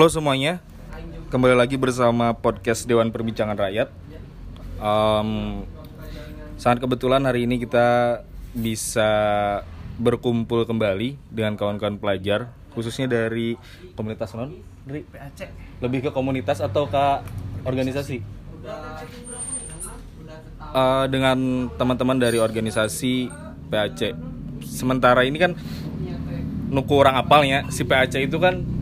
Halo semuanya, kembali lagi bersama podcast Dewan Perbincangan Rakyat. Em, sangat kebetulan hari ini kita bisa berkumpul kembali dengan kawan-kawan pelajar, khususnya dari komunitas non, dari PAC lebih ke komunitas atau ke organisasi? Eh, dengan teman-teman dari organisasi PAC. Sementara ini kan nuku orang apalnya si PAC itu kan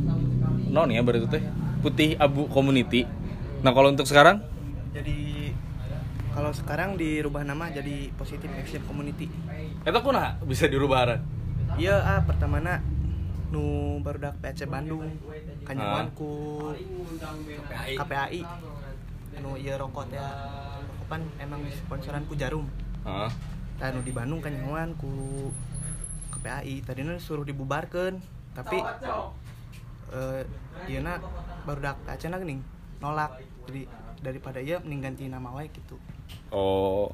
non ya berarti teh. Putih abu community. Nah kalau untuk sekarang? Jadi kalau sekarang dirubah nama jadi Positive Action Community. Itu kuna bisa dirubah iya ah pertamana nu barudak PAC Bandung kanyawan Ah. ku KPAI nu iya rokok ya rokok pan emang sponsoran ku jarum. Heeh. dan nu di Bandung kanyawan ku KPAI tadinya suruh dibubarkan tapi eh iya nak barudak PAC na geuning nolak jadi daripada iya mending ganti nama wae gitu Oh,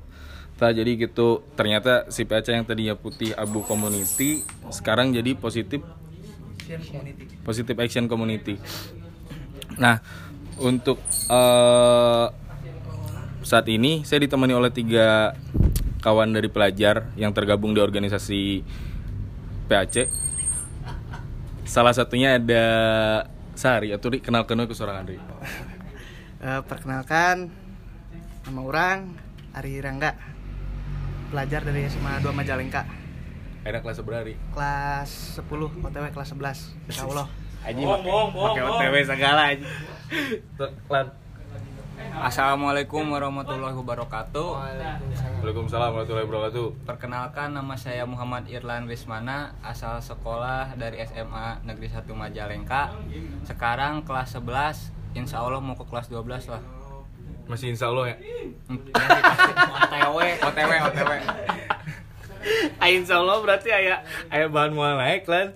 tak jadi gitu. Ternyata si PAC yang tadinya putih abu community sekarang jadi positif Positive Action Community. Nah, untuk eh, saat ini saya ditemani oleh tiga kawan dari pelajar yang tergabung di organisasi PAC. Salah satunya ada Sari atau Ri, kenal kenal ke seorang Andri. Eh, perkenalkan nama orang Ari Rangga pelajar dari SMA 2 Majalengka Ada kelas berapa Ri? kelas 10 OTW kelas 11 Insya Allah Aji pakai OTW segala aja. Lan. Assalamualaikum warahmatullahi wabarakatuh. Waalaikumsalam warahmatullahi wabarakatuh. Perkenalkan nama saya Muhammad Irlan Wismana, asal sekolah dari SMA Negeri 1 Majalengka. Sekarang kelas 11, insya Allah mau ke kelas 12 lah. Masih insya Allah ya. OTW, OTW, OTW. Ah, insya Allah berarti ayah ayah bahan mau naik lan.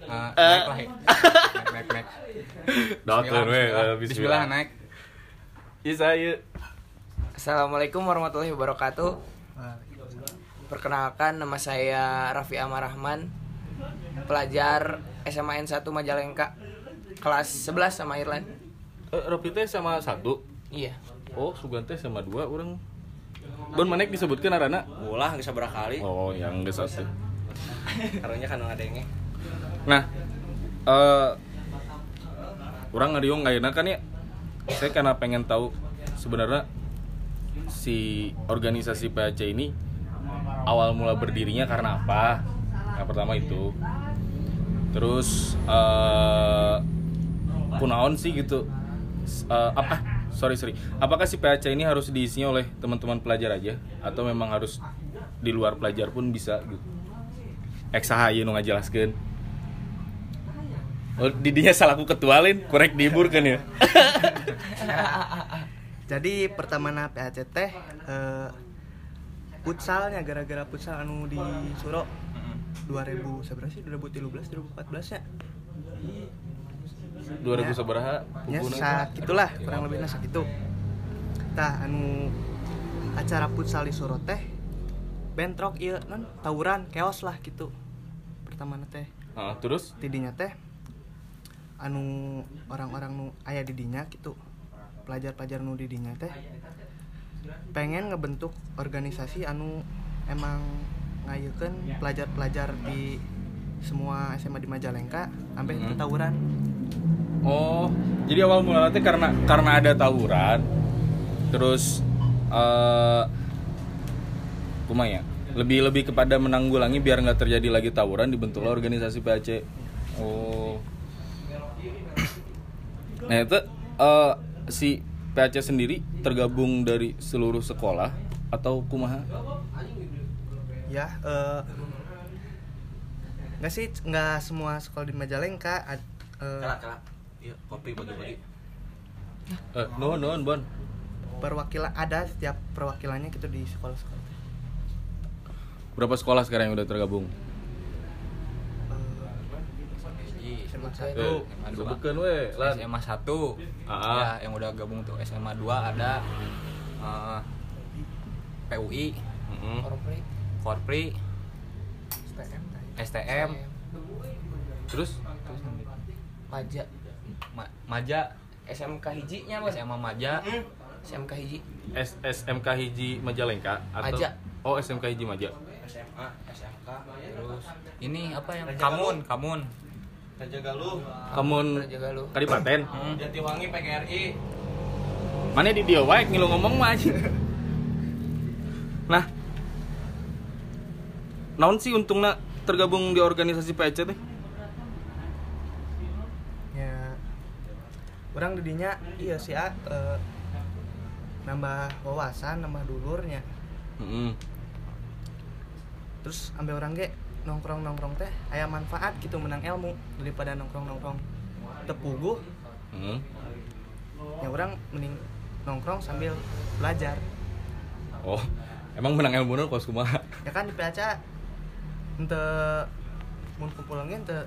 Eh, naik lah ya. Naik, naik, naik. Eh, Bismillah, Bismillah naik. Bisa ya. Assalamualaikum warahmatullahi wabarakatuh. Perkenalkan nama saya Raffi Amar Rahman, pelajar SMA N1 Majalengka, kelas 11 sama Irland. Eh, Ropi teh sama satu. Iya. Oh, Sugan teh sama dua orang. Bon manek disebutkan arana. Ulah geus sabaraha kali. Oh, yang geus satu. Karunya kan ngadenge. Nah, eh orang ngadiung ayeuna kan ya. Saya karena pengen tahu sebenarnya si organisasi PAC ini awal mula berdirinya karena apa? Yang pertama itu. Terus eh kunaon sih gitu. Eh, apa? Sorry, sorry. Apakah si PAC ini harus diisinya oleh teman-teman pelajar aja atau memang harus di luar pelajar pun bisa gitu? Eksaha ieu nu ngajelaskeun. Oh, didinya salahku ketualin, korek dibur kan ya. jadi pertamana PAC teh eh, futsalnya gara-gara futsal anu di Suro. 2000 seberapa sih? 2013 2014 ya? 2000 sabaraha ya. pupuna? sak gitulah kurang lebih sak gitu tah anu acara futsal di Suro teh bentrok iya non tawuran keos lah gitu. Pertama teh. Ah, terus? Tidinya teh anu orang-orang nu aya di dinya gitu pelajar-pelajar nu di dinya teh pengen ngebentuk organisasi anu emang ngayukeun pelajar-pelajar di semua SMA di Majalengka sampai Mhm. tawuran oh, jadi awal mula nanti karena karena ada tawuran. Terus eh kumanya? Lebih lebih kepada menanggulangi biar nggak terjadi lagi tawuran dibentuklah organisasi PAC. Oh. Nah, itu eh si PAC sendiri tergabung dari seluruh sekolah atau kumaha? ya eh nggak sih nggak semua sekolah di Majalengka ad- eh, Kala kala. Iya, kopi bagi-bagi. Eh, nuhun nuhun, Bon. perwakilan ada setiap perwakilannya gitu di sekolah-sekolah Berapa sekolah sekarang yang udah tergabung? SMA Eh, satu sebutkeun we, Lan. SMA 1. Ah. Ya, yang udah gabung tuh SMA 2 ada eh, PUI, Mm-mm. Korpri, Korpri, STM, STM, Terus Pajak, Ma- Maja SMK hijinya bos SMA Maja SMK hiji S SMK Hiji Majalengka atau Maja. Oh SMK Hiji Maja SMA SMK terus ini apa yang Raja Kamun Kamun Raja Galuh. Kamun Raja Galuh. Kadipaten Hmm. Jatiwangi PGRI mana di dia wae ngilu ngomong mah anjing. nah. Naon sih untungnya tergabung di organisasi PAC teh? Ya. Orang didinya iya sih ah, eh, nambah wawasan nambah dulurnya. Heeh. terus ambil orang ge nongkrong nongkrong teh aya manfaat gitu menang ilmu daripada nongkrong nongkrong tepuguh. Heeh. ya orang mending nongkrong sambil belajar. Oh emang menang ilmu kos kumaha? Ya kan di PACA ente mun kumpul lagi ente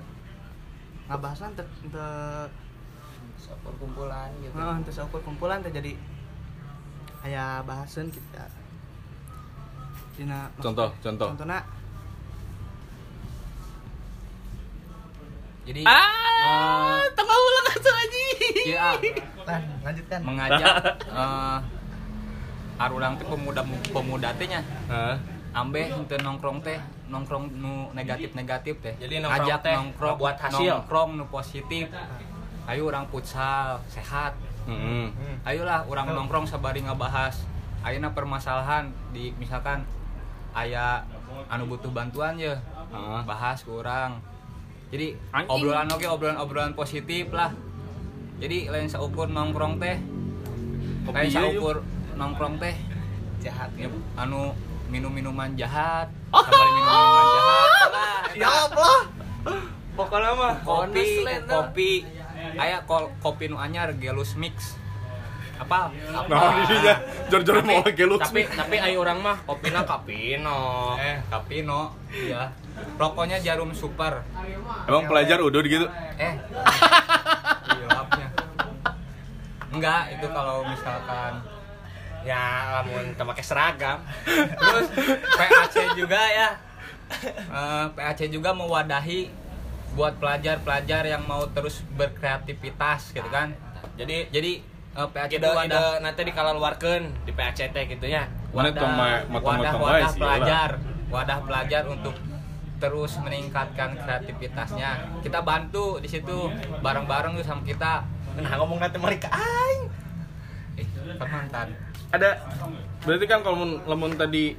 ngabahasna ente ente kumpulan gitu. Heeh, ente kumpulan teh jadi aya bahasan kita dina contoh contoh. contohna jadi ah tambah ulang atuh aja Iya, ah, nah lanjutkan. Mengajak eh arurang teh pemuda pemuda teh nya. Hah? ambeh henteu nongkrong teh nongkrong nu negatif negatif teh. Jadi nongkrong ajak teh nongkrong buat hasil. nongkrong nu positif. Ayo orang futsal sehat. Heeh. ayolah orang nongkrong sabari ngabahas. Ayeuna permasalahan di misalkan aya anu butuh bantuan ya Heeh. bahas ke orang jadi Anjing. obrolan oke obrolan obrolan positif lah. Jadi lain seukur nongkrong teh. Lain yuk. seukur nongkrong teh. Jahat ya, anu minum minuman jahat. Sabari minum minuman jahat lah ya Allah. Pokoknya mah kopi kopi. Aya kol, kopi nu anyar gelus mix apa? Nah, di dinya jor-jor mau geluk. Tapi tapi ayo orang mah kopina kapino. eh kapino. Iya. Rokoknya jarum super. Emang pelajar udah gitu. eh. Iya enggak itu kalau misalkan Ya lamun make seragam. terus PAC juga ya. Eh, PAC juga mewadahi buat pelajar-pelajar yang mau terus berkreativitas gitu kan. Jadi jadi eh, PAC itu ide ide wadah nanti dikeluarkan di PACT gitu nya. Mana wadah, wadah, wadah sih, pelajar wadah pelajar untuk terus meningkatkan kreativitasnya. Kita bantu di situ bareng-bareng tuh sama kita. Nah ngomong nanti mereka aing. eh mantan. Ada berarti kan kalau mun- lamun tadi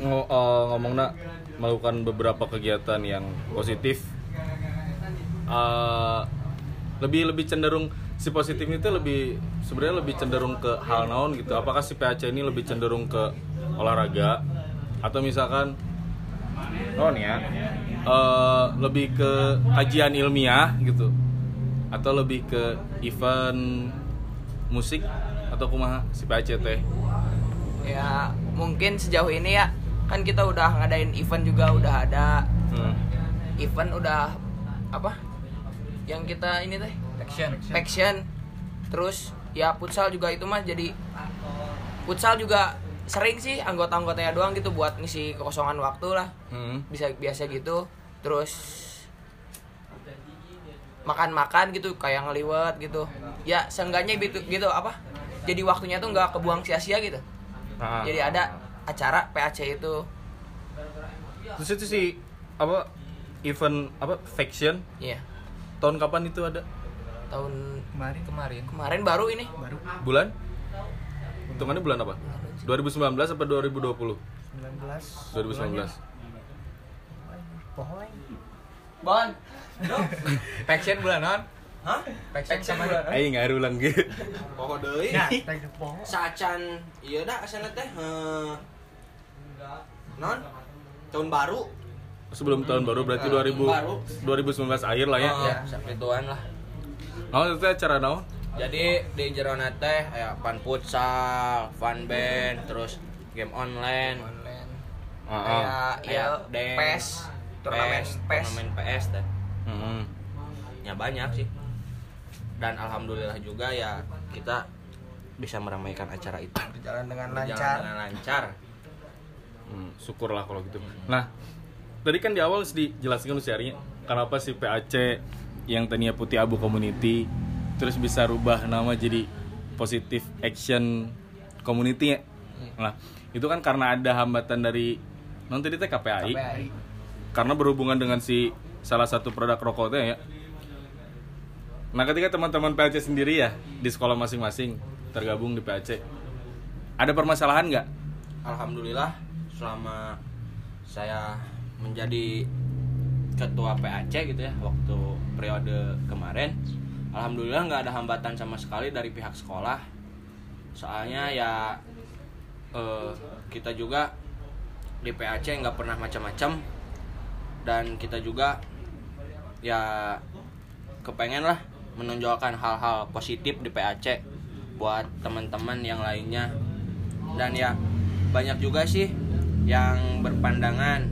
ngo, eh, ngomongna melakukan beberapa kegiatan yang positif eh, lebih lebih cenderung si positif itu lebih sebenarnya lebih cenderung ke hal naon gitu. Apakah si PAC ini lebih cenderung ke olahraga? Atau misalkan oh ya? Eh, lebih ke kajian ilmiah gitu. Atau lebih ke event musik? Atau kumaha si PAC teh? Ya mungkin sejauh ini ya kan kita udah ngadain event juga udah ada. Hmm. event udah apa? Yang kita ini teh action. Passion terus ya futsal juga itu mah jadi futsal juga sering sih anggota-anggotanya doang gitu buat ngisi kekosongan waktu lah. Hmm. bisa biasa gitu. Terus makan-makan gitu kayak ngeliwet gitu. Ya seenggaknya gitu gitu apa? Jadi waktunya tuh nggak kebuang sia-sia gitu. Nah, jadi ada acara PAC itu. Terus itu si apa event apa faction? Ya tahun kapan itu ada tahun kemarin. kemarin. Kemarin baru ini. Baru. Bulan? Hitungannya bulan apa? 2019 apa 2020 19 2019 pohon Bon. Passion bulan non Hah? Passion sama Ayo nggak ulang gitu Poho deui. ya Sacan iya dah asana teh. heh. Non? Tahun baru. sebelum tahun baru berarti Tahun 2000 baru. 2019 akhir lah ya. Oh, sampai tuan lah. Nah, itu acara naon? Jadi di jerona teh aya fun futsal, fun band, terus game online, online kayak ya Aya dance, PES turnamen PES, PES turnamen PS teh. Mm-mm. Ya banyak sih. Dan alhamdulillah juga ya kita bisa meramaikan acara itu berjalan dengan Berjalan lancar dengan lancar. Hmm, syukurlah kalau gitu. Nah, tadi kan di awal dijelaskan si Arinya kenapa si PAC yang tadinya putih abu community terus bisa rubah nama jadi positive action community ya. Nah itu kan karena ada hambatan dari non tadi teh KPAI, KPAI. karena berhubungan dengan si salah satu produk rokoknya ya. Nah ketika teman-teman PLC sendiri ya di sekolah masing-masing tergabung di PLC ada permasalahan nggak? Alhamdulillah selama saya menjadi ketua PAC gitu ya waktu periode kemarin. Alhamdulillah nggak ada hambatan sama sekali dari pihak sekolah. Soalnya ya eh, kita juga di PAC nggak pernah macam-macam. Dan kita juga ya kepengen lah menonjolkan hal-hal positif di PAC buat teman-teman yang lainnya. Dan ya banyak juga sih yang berpandangan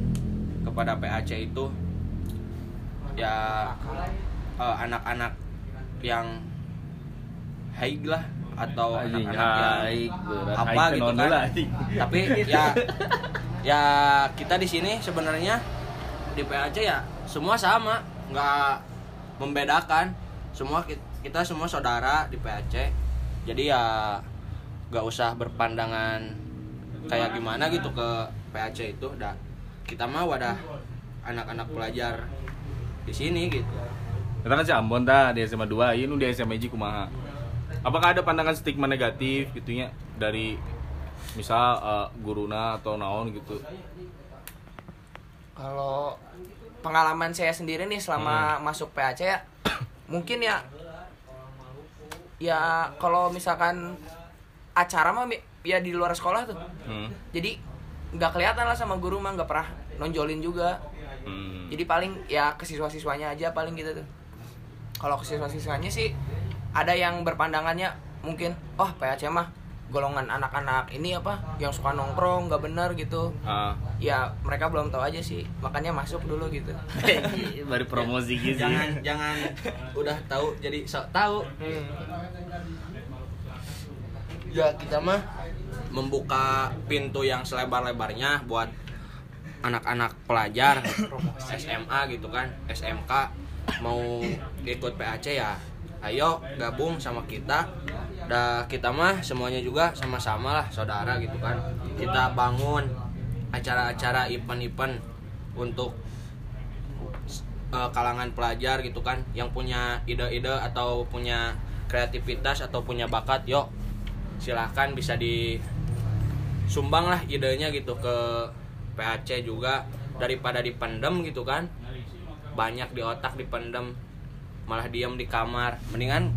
kepada PAC itu ya eh, anak-anak yang haig lah atau anak-anak yang apa gitu kan. tapi ya ya kita di sini sebenarnya di PAC ya semua sama nggak membedakan. Semua ki- kita semua saudara di PAC jadi ya nggak usah berpandangan kayak gimana gitu ke PAC itu. Dah kita mah wadah anak-anak pelajar di sini gitu kita kan si Ambon dah di SMA 2 ini di SMA Ji kumaha apakah ada pandangan stigma negatif gitunya dari misal eh, guruna atau naon gitu Kalau pengalaman saya sendiri nih selama masuk PAC ya, mungkin ya ya kalau misalkan acara mah ya di luar sekolah tuh. hmm. Jadi nggak kelihatan lah sama guru mah nggak pernah nonjolin juga. Hmm. Jadi paling ya ke siswa-siswanya aja paling gitu tuh. Kalau ke siswa-siswanya sih ada yang berpandangannya mungkin oh PAC mah golongan anak-anak ini apa yang suka nongkrong nggak bener gitu Ah. ya mereka belum tahu aja sih makanya masuk dulu gitu baru promosi gitu jangan jangan udah tahu jadi sok tahu ya kita mah membuka pintu yang selebar-lebarnya buat anak-anak pelajar SMA gitu kan SMK mau ikut PAC ya ayo gabung sama kita. Dah kita mah semuanya juga sama-sama lah saudara gitu kan. Kita bangun acara-acara event-event untuk eh, kalangan pelajar gitu kan yang punya ide-ide atau punya kreativitas atau punya bakat yuk silahkan bisa disumbang lah idenya gitu ke PAC juga daripada dipendem gitu kan. Banyak di otak dipendem malah diam di kamar. Mendingan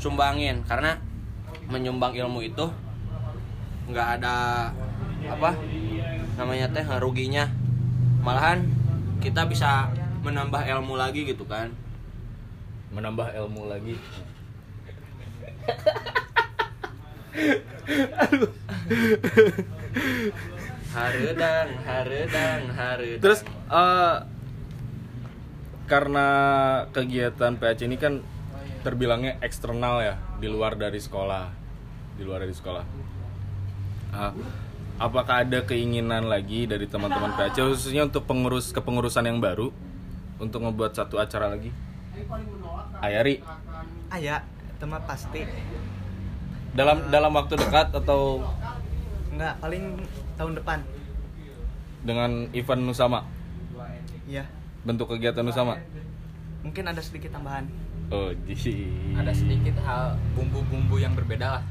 sumbangin karena menyumbang ilmu itu nggak ada apa namanya teh ruginya. Malahan kita bisa menambah ilmu lagi gitu kan. Menambah ilmu lagi haredang haredang haredang terus eh, karena kegiatan PAC ini kan terbilangnya eksternal ya di luar dari sekolah. Di luar dari sekolah. Ah, apakah ada keinginan lagi dari teman-teman PAC khususnya untuk pengurus kepengurusan yang baru untuk membuat satu acara lagi? Ayari. Aya, itu mah pasti. dalam dalam waktu dekat atau Enggak, paling tahun depan. dengan event Nusama Iya. bentuk kegiatan Nusama Mungkin ada sedikit tambahan. oh ji ada sedikit hal bumbu-bumbu yang berbeda lah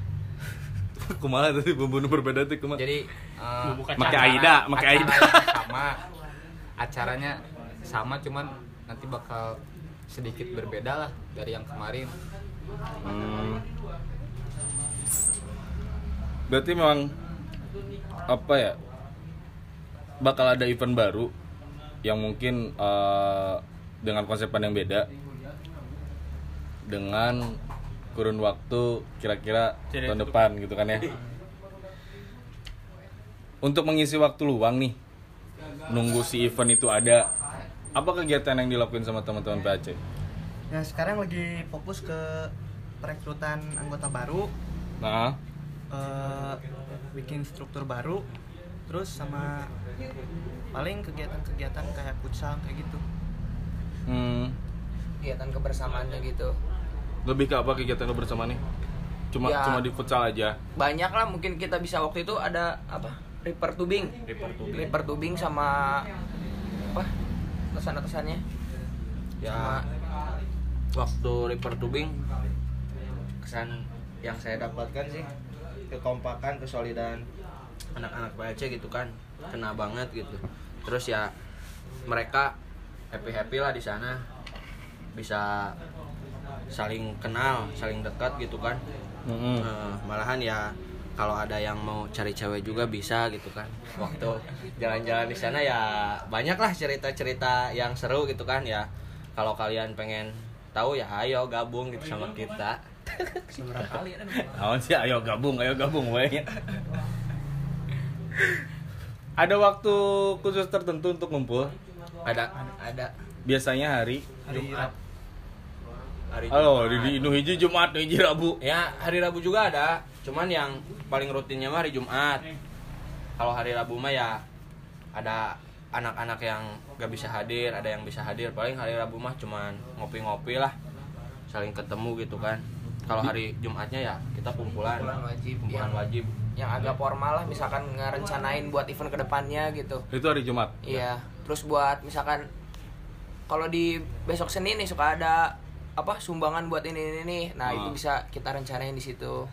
kumaha tadi bumbu nu berbeda tuh kumaha jadi eh, Make acara- Aida, make Aida. sama acaranya sama cuman nanti bakal sedikit berbeda lah dari yang kemarin Hmm. Berarti memang apa ya? Bakal ada event baru yang mungkin eh, dengan konsepan yang beda dengan kurun waktu kira-kira tahun depan gitu kan ya. Untuk mengisi waktu luang nih, nunggu si event itu ada, apa kegiatan yang dilakuin sama teman-teman PAC? Ya sekarang lagi fokus ke perekrutan anggota baru, Nah, eh, bikin struktur baru, terus sama paling kegiatan-kegiatan kayak futsal kayak gitu. hmm, kegiatan kebersamaannya gitu. Lebih ke apa kegiatan lo bersama nih cuma Ya. cuma di futsal aja? Banyak lah mungkin kita bisa waktu itu ada apa? Reaper tubing. Reaper tubing. reaper tubing sama apa? Tesan-tesannya ya. Waktu reaper tubing kesan yang saya dapatkan sih kekompakan kesolidan anak-anak PAC gitu kan. Kena banget gitu. Terus ya mereka happy happy lah di sana. Bisa saling kenal saling dekat gitu kan. Mm-mm. Eh, malahan ya kalau ada yang mau cari cewek juga bisa gitu kan. Waktu jalan-jalan di sana ya banyak lah cerita-cerita yang seru gitu kan ya. Kalau kalian pengen tahu ya ayo gabung gitu sama kita seberapa kali Awan sih ayo gabung ayo gabung we. ada waktu khusus tertentu untuk ngumpul? Ada ada. Biasanya hari Jumat. Hari halo Jumat. di di nu hiji Jumat hiji Rabu. Ya hari Rabu juga ada. Cuman yang paling rutinnya mah hari Jumat. Kalau hari Rabu mah ya ada anak-anak yang gak bisa hadir ada yang bisa hadir. Paling hari Rabu mah cuman ngopi-ngopi lah. Saling ketemu gitu kan kalau hari Jumatnya ya kita kumpulan. Kumpulan wajib, kumpulan iya. wajib. yang agak formal lah misalkan ngerencanain buat event ke depannya gitu. Itu hari Jumat? Iya. Terus buat misalkan kalau di besok Senin nih suka ada apa sumbangan buat ini ini nih nah Ah. itu bisa kita rencanain di situ.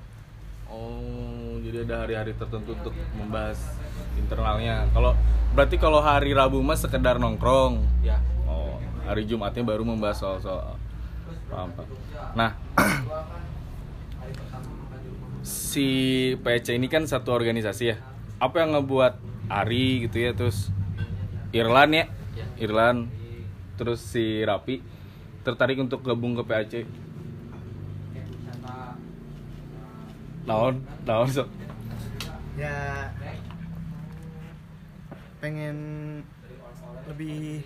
Oh jadi ada hari-hari tertentu untuk membahas internalnya. Kalau berarti kalau hari Rabu mah sekedar nongkrong? Ya Oh, hari Jumatnya baru membahas soal-soal. Paham, paham. Nah, si PC ini kan satu organisasi ya. Apa yang ngebuat Ari gitu ya, terus Irlan ya, Ya. Irlan, terus si Rapi tertarik untuk gabung ke PAC? Naon, naon sok. ya pengen lebih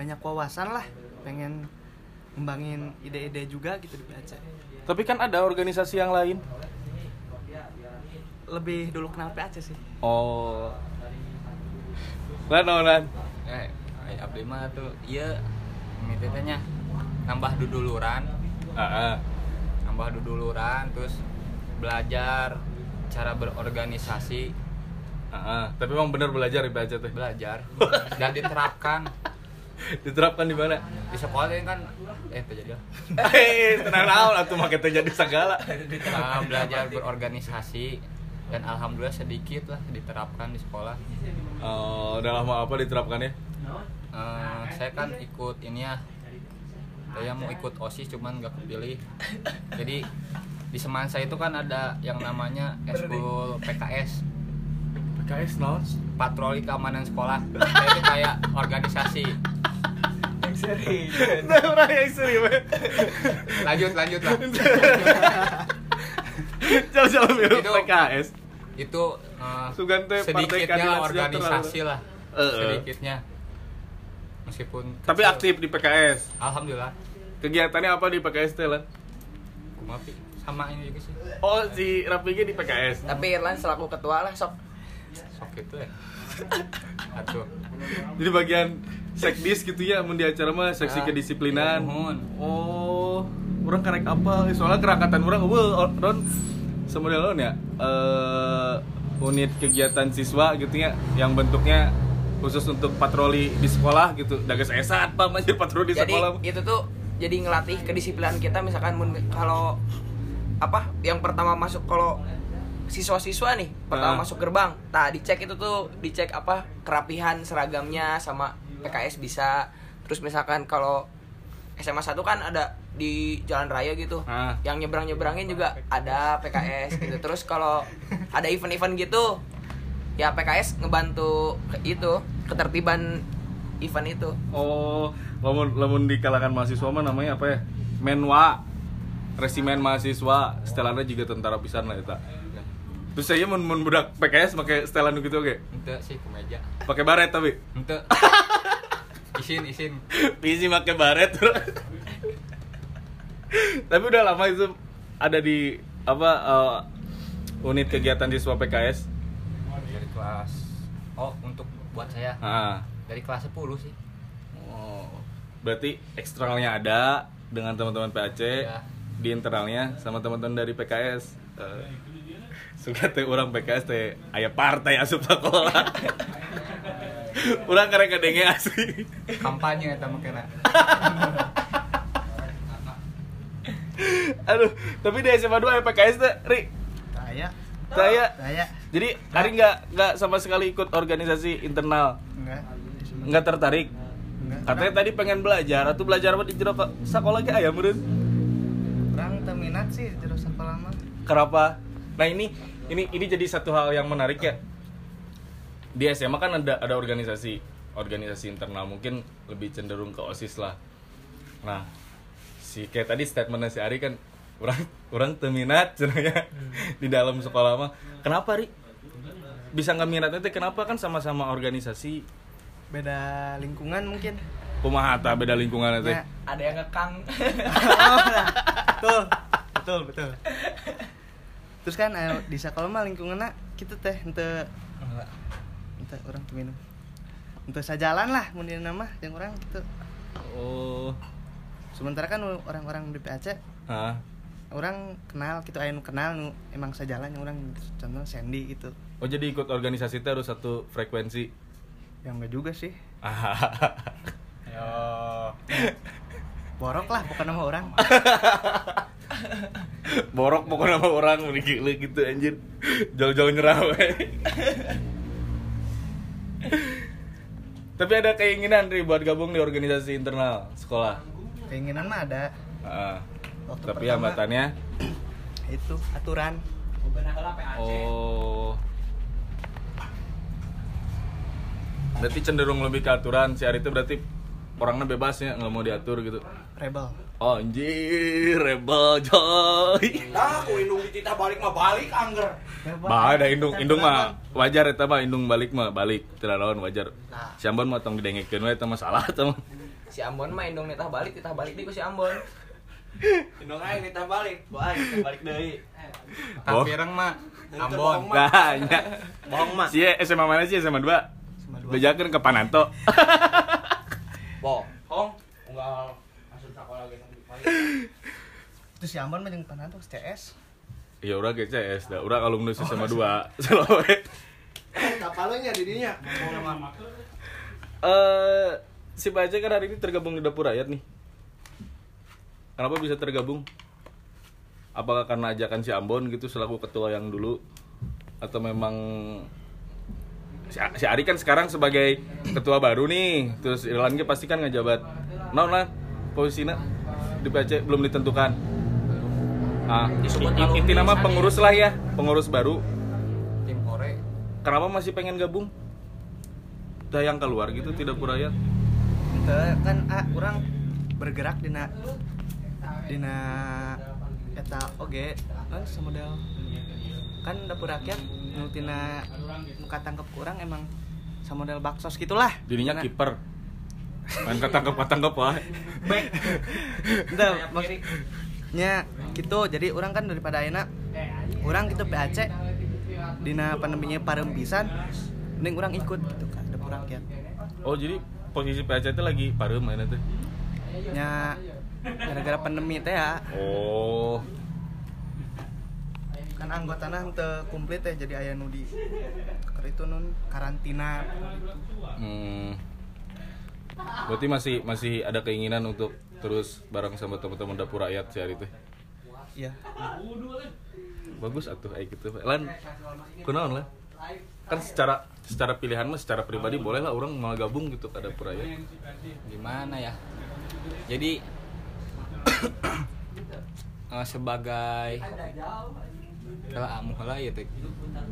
banyak wawasan lah pengen ngembangin ide-ide juga gitu di PAC Tapi kan ada organisasi yang lain. Lebih dulu kenal PAC sih Oh. Lan, lan? eh eh, abdi mah tuh iya ini teh nya nambah duduluran ah. nambah duduluran terus belajar cara berorganisasi ah. Tapi emang bener belajar di PAC teh. belajar dan diterapkan Diterapkan di mana? di sekolah ini kan eh terjadi Hei, tenang naon atuh make teh jadi segala. Nah, belajar berorganisasi dan alhamdulillah sedikit lah diterapkan di sekolah. Oh, udah lama apa diterapkannya? Eh, saya kan ikut ini ya. Saya mau ikut osis cuman nggak kepilih. Jadi di Semansa itu kan ada yang namanya eskul PKS PKS naon? patroli keamanan sekolah. Itu kayak organisasi. Nah, orang yang seri, we. lanjut lanjut lah Jauh-jauh Itu- PKS. itu eh, Sugan teh Partai sedikitnya organisasi lah Eh, eh. sedikitnya meskipun Tapi kecil. aktif di PKS. alhamdulillah Kegiatannya apa di PKS teh, kumapi sama ini juga sih Oh, si Rapi ge di PKS. tapi Irlan selaku ketua lah sok sok gitu ya atuh Jadi bagian sekdis gitu ya, mun di acara mah seksi Ah, kedisiplinan. Nuhun. Oh, orang karek apa? Soalnya kerakatan orang eueuh Ron semodel ya. Eh unit kegiatan siswa gitu ya yang bentuknya khusus untuk patroli di sekolah gitu. Dages esat apa anjir patroli di jadi sekolah. itu tuh jadi ngelatih kedisiplinan kita misalkan kalau apa yang pertama masuk kalau siswa-siswa nih pertama Ah. masuk gerbang nah dicek itu tuh dicek apa kerapihan seragamnya sama PKS bisa terus misalkan kalau SMA 1 kan ada di jalan raya gitu Ah. yang nyebrang nyebrangin juga ada PKS gitu terus kalau ada event-event gitu ya PKS ngebantu itu ketertiban event itu Oh, lamun lamun di kalangan mahasiswa mah namanya apa ya? Menwa. Resimen mahasiswa, setelannya juga tentara pisan lah eta. Terus saya mun mun budak PKS pakai setelan gitu oke. ente sih kemeja Pakai baret tapi. ente isin isin Bisi pakai baret. Tapi udah lama itu ada di apa eh, unit kegiatan siswa PKS. dari kelas oh untuk buat saya Ah. dari kelas 10 sih Oh. Berarti eksternalnya ada dengan teman-teman PAC. ya di internalnya sama teman-teman dari PKS Eh, suka teh orang PKS teh aya partai asup sekolah orang karek kadenge asli. Kampanye eta mah kena. Aduh tapi di SMA 2 aya PKS teh ri. Saya saya saya jadi Ari nggak nggak sama sekali ikut organisasi internal? Enggak nggak tertarik? Enggak katanya tadi pengen belajar atau belajar apa di jero sekolah ge aya meureun? Kurang teu minat sih terus sekolah mah. Kenapa? Nah ini ini ini jadi satu hal yang menarik ya di SMA kan ada ada organisasi organisasi internal. Mungkin lebih cenderung ke osis lah. Nah si kayak tadi statementnya si Ari kan orang orang teminat cenanya di dalam sekolah mah. Kenapa Ri bisa nggak minatnya teh kenapa kan sama-sama organisasi? Beda lingkungan mungkin. Kumaha beda lingkungan teh Ya. ada yang ngekang. Oh, nah. betul betul betul. Terus kan eh, di sekolah mah lingkungannya gitu teh ente ente orang tuh minum. Ente sajalan lah mungkin nama yang orang gitu oh. Sementara kan orang-orang di PAC ah orang kenal gitu aya nu kenal nu emang sajalan yang orang contoh Sandy gitu. Oh jadi ikut organisasi teh harus satu frekuensi? Yang enggak juga sih. Yo. Borok lah bukan nama orang. Borok pokoknya sama orang gitu anjir. Jauh-jauh nyerah we. tapi ada keinginan Ri buat gabung di organisasi internal sekolah? Keinginan mah ada. Ah, Waktu tapi pertama- hambatannya? Itu aturan. Oh. Berarti cenderung lebih ke aturan. Si Ari itu berarti orangnya bebas ya nggak mau diatur gitu. Rebel. Oh, anjir rebel joy Nah, aku indung dititah balik mah balik angger. Bah, ada indung indung mah wajar eta mah indung balik mah balik tidak lawan wajar. Nah. Si Ambon mah tong didengekeun we eta masalah eta mah. si Ambon mah indung nitah balik nitah balik di ku si Ambon Indung aing dititah balik. Wah, balik deui. Oh. Tapireng mah Ambon. Nah, nya. Bohong mah. Si SMA mana sih SMA 2? Bejakeun ke Pananto. Bohong. Unggal asup sekolah balik. itu si Ambon mah jeung panantos CS Iya urang ge CS da, urang alumnus SMA 2. Selawe. kapalnya didinya Eh si Baja kan hari ini tergabung di dapur rakyat nih. Kenapa bisa tergabung? Apakah karena ajakan si Ambon gitu selaku ketua yang dulu atau memang si, si Ari kan sekarang sebagai ketua baru nih, terus Irlan ge pasti kan ngejabat. Naon lah posisinya di PC belum ditentukan. Ah, inti nama pengurus lah ya, pengurus baru. tim ore Kenapa masih pengen gabung? Udah yang keluar gitu tidak. Ente kan ah, orang bergerak dina dina eta oge kan semodel kan dapur rakyat nu tina muka tangkep kurang emang samodel baksos gitulah Dirinya kiper. Main ketangkep ketangkep wah. baik Ente, maksudnya gitu. Jadi orang kan daripada enak. Orang gitu PAC dina pandeminya parempisan mending orang ikut gitu kan dapur rakyat Oh jadi posisi PAC itu lagi pareum mana tuh? nya gara-gara pandemi teh ya. Oh. kan anggota teu komplit teh jadi aya nu di keur itu nun karantina. Hmm. Berarti masih masih ada keinginan untuk terus bareng sama teman-teman dapur rakyat si hari itu. iya Bagus atuh kayak gitu. Lan kunaon lah. Kan secara secara pilihan mah secara pribadi boleh lah orang mau gabung gitu ke dapur rakyat. gimana ya jadi eh, sebagai kalau amuh lah ya teh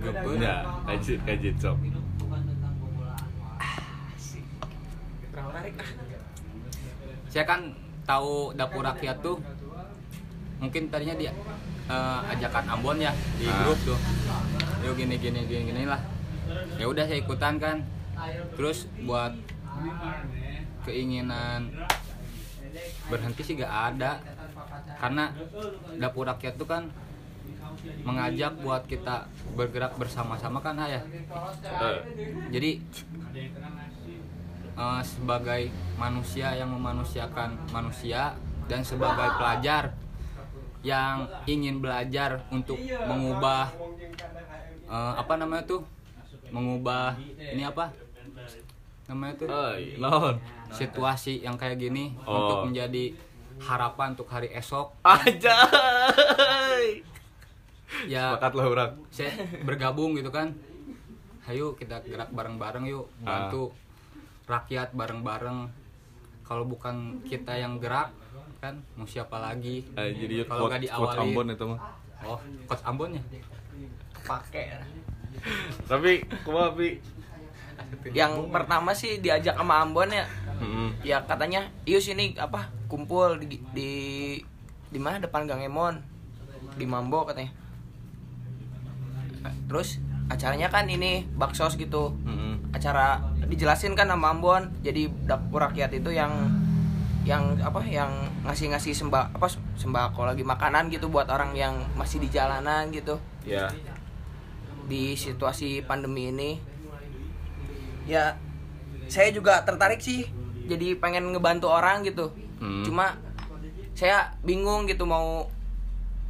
gebeur Ya, kaji kaji cok. saya kan tahu dapur rakyat tuh mungkin tadinya dia eh, ajakan Ambon ya di Ah. grup tuh. Yuk gini gini gini gini lah. Ya udah saya ikutan kan. Terus buat keinginan berhenti sih gak ada. Karena dapur rakyat tuh kan mengajak buat kita bergerak bersama-sama kan ayah Eh, jadi eh, sebagai manusia yang memanusiakan manusia dan sebagai pelajar yang ingin belajar untuk mengubah eh, apa namanya tuh mengubah ini apa namanya tuh Oh, iya. situasi yang kayak gini Oh. untuk menjadi harapan untuk hari esok Aja. ya Sepakat lah orang. saya bergabung gitu kan ayo kita gerak bareng-bareng yuk Ah. bantu rakyat bareng-bareng. Kalau bukan kita yang gerak kan mau siapa lagi? Eh, jadi Kalau nggak diawali- Ambon itu mah. oh coach Ambon ya? Pakai. Tapi kumaha Pi? yang pertama sih diajak sama Ambon ya. Mm-mm. ya katanya iya sini apa kumpul di di di mana depan Gang Emon. Di Mambo katanya. Terus acaranya kan ini baksos gitu Mm-mm. acara dijelasin kan sama Ambon jadi dapur rakyat itu yang yang apa yang ngasih-ngasih sembah apa sembako lagi makanan gitu buat orang yang masih di jalanan gitu Ya. di situasi pandemi ini ya saya juga tertarik sih jadi pengen ngebantu orang gitu Hmm. cuma saya bingung gitu mau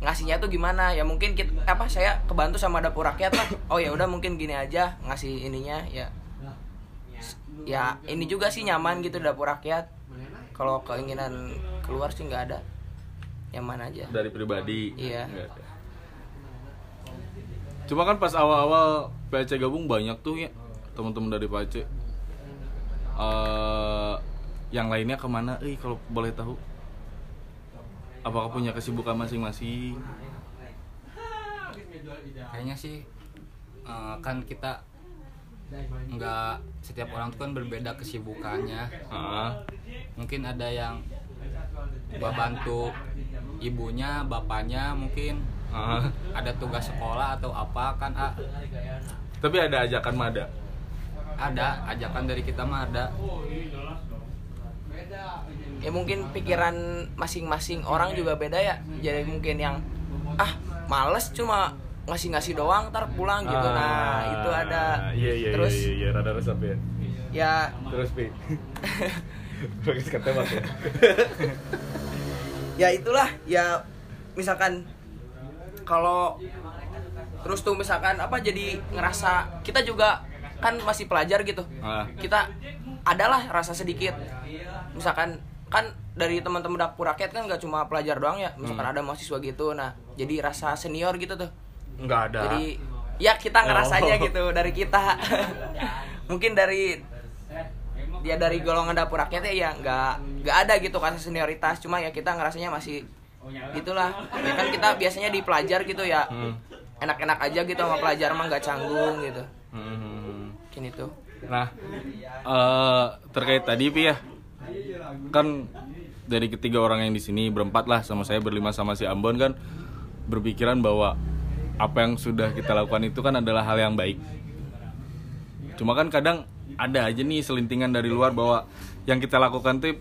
ngasihnya tuh gimana ya mungkin kita, apa saya kebantu sama dapur rakyat lah oh ya udah mungkin gini aja ngasih ininya ya ya ini juga sih nyaman gitu dapur rakyat kalau keinginan keluar sih nggak ada nyaman aja Dari pribadi. Iya. Cuma kan pas awal-awal PAC gabung banyak tuh ya teman-teman dari PAC. Eh yang lainnya ke mana? Eh kalau boleh tahu. Apakah punya kesibukan masing-masing? kayaknya sih eh, kan kita nggak setiap orang tuh kan berbeda kesibukannya Ah, mungkin ada yang bantu ibunya bapaknya mungkin ah. ada tugas sekolah atau apa kan ah, Tapi ada ajakan mada. ada ajakan dari kita mah ada ya mungkin pikiran masing-masing orang juga beda ya jadi mungkin yang ah males cuma ngasih-ngasih doang ntar pulang gitu nah itu ada Iya iya terus iya iya rada resep ya. ya Terus Pi. Bagus ya. ya itulah ya misalkan kalau terus tuh misalkan apa jadi ngerasa kita juga kan masih pelajar gitu Ah. kita adalah rasa sedikit misalkan kan dari teman-teman dapur rakyat kan nggak cuma pelajar doang ya misalkan Hmm. ada mahasiswa gitu nah jadi rasa senior gitu tuh Enggak ada. jadi ya kita ngerasanya Oh. gitu dari kita mungkin dari ya dari golongan dapur rakyatnya ya nggak nggak ada gitu kasih senioritas cuma ya kita ngerasanya masih gitulah ya kan kita biasanya di pelajar gitu ya Hmm. enak-enak aja gitu sama pelajar mah nggak canggung gitu Hmm. mungkin itu Nah, eh terkait tadi Pi ya. Kan dari ketiga orang yang di sini berempat lah sama saya berlima sama si Ambon kan berpikiran bahwa apa yang sudah kita lakukan itu kan adalah hal yang baik. Cuma kan kadang ada aja nih selintingan dari luar bahwa yang kita lakukan tuh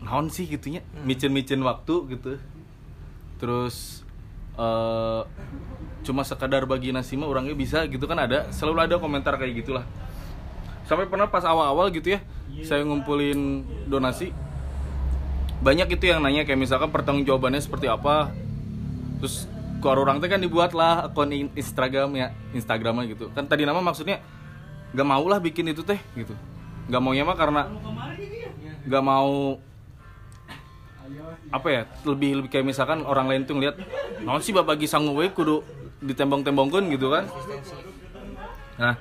naon sih gitunya, micin-micin waktu gitu. Terus eh cuma sekadar bagi nasi mah orangnya bisa gitu kan ada selalu ada komentar kayak gitulah sampai pernah pas awal-awal gitu ya saya ngumpulin donasi banyak itu yang nanya kayak misalkan pertanggungjawabannya seperti apa. Terus keluar orang teh kan dibuat lah akun in- Instagram ya Instagramnya gitu. Kan tadi nama maksudnya gak mau lah bikin itu teh gitu. Gak maunya mah karena gak mau apa ya lebih lebih kayak misalkan orang lain tuh ngeliat non sih bagi sangu we kudu ditembong-tembongkan gitu kan. Nah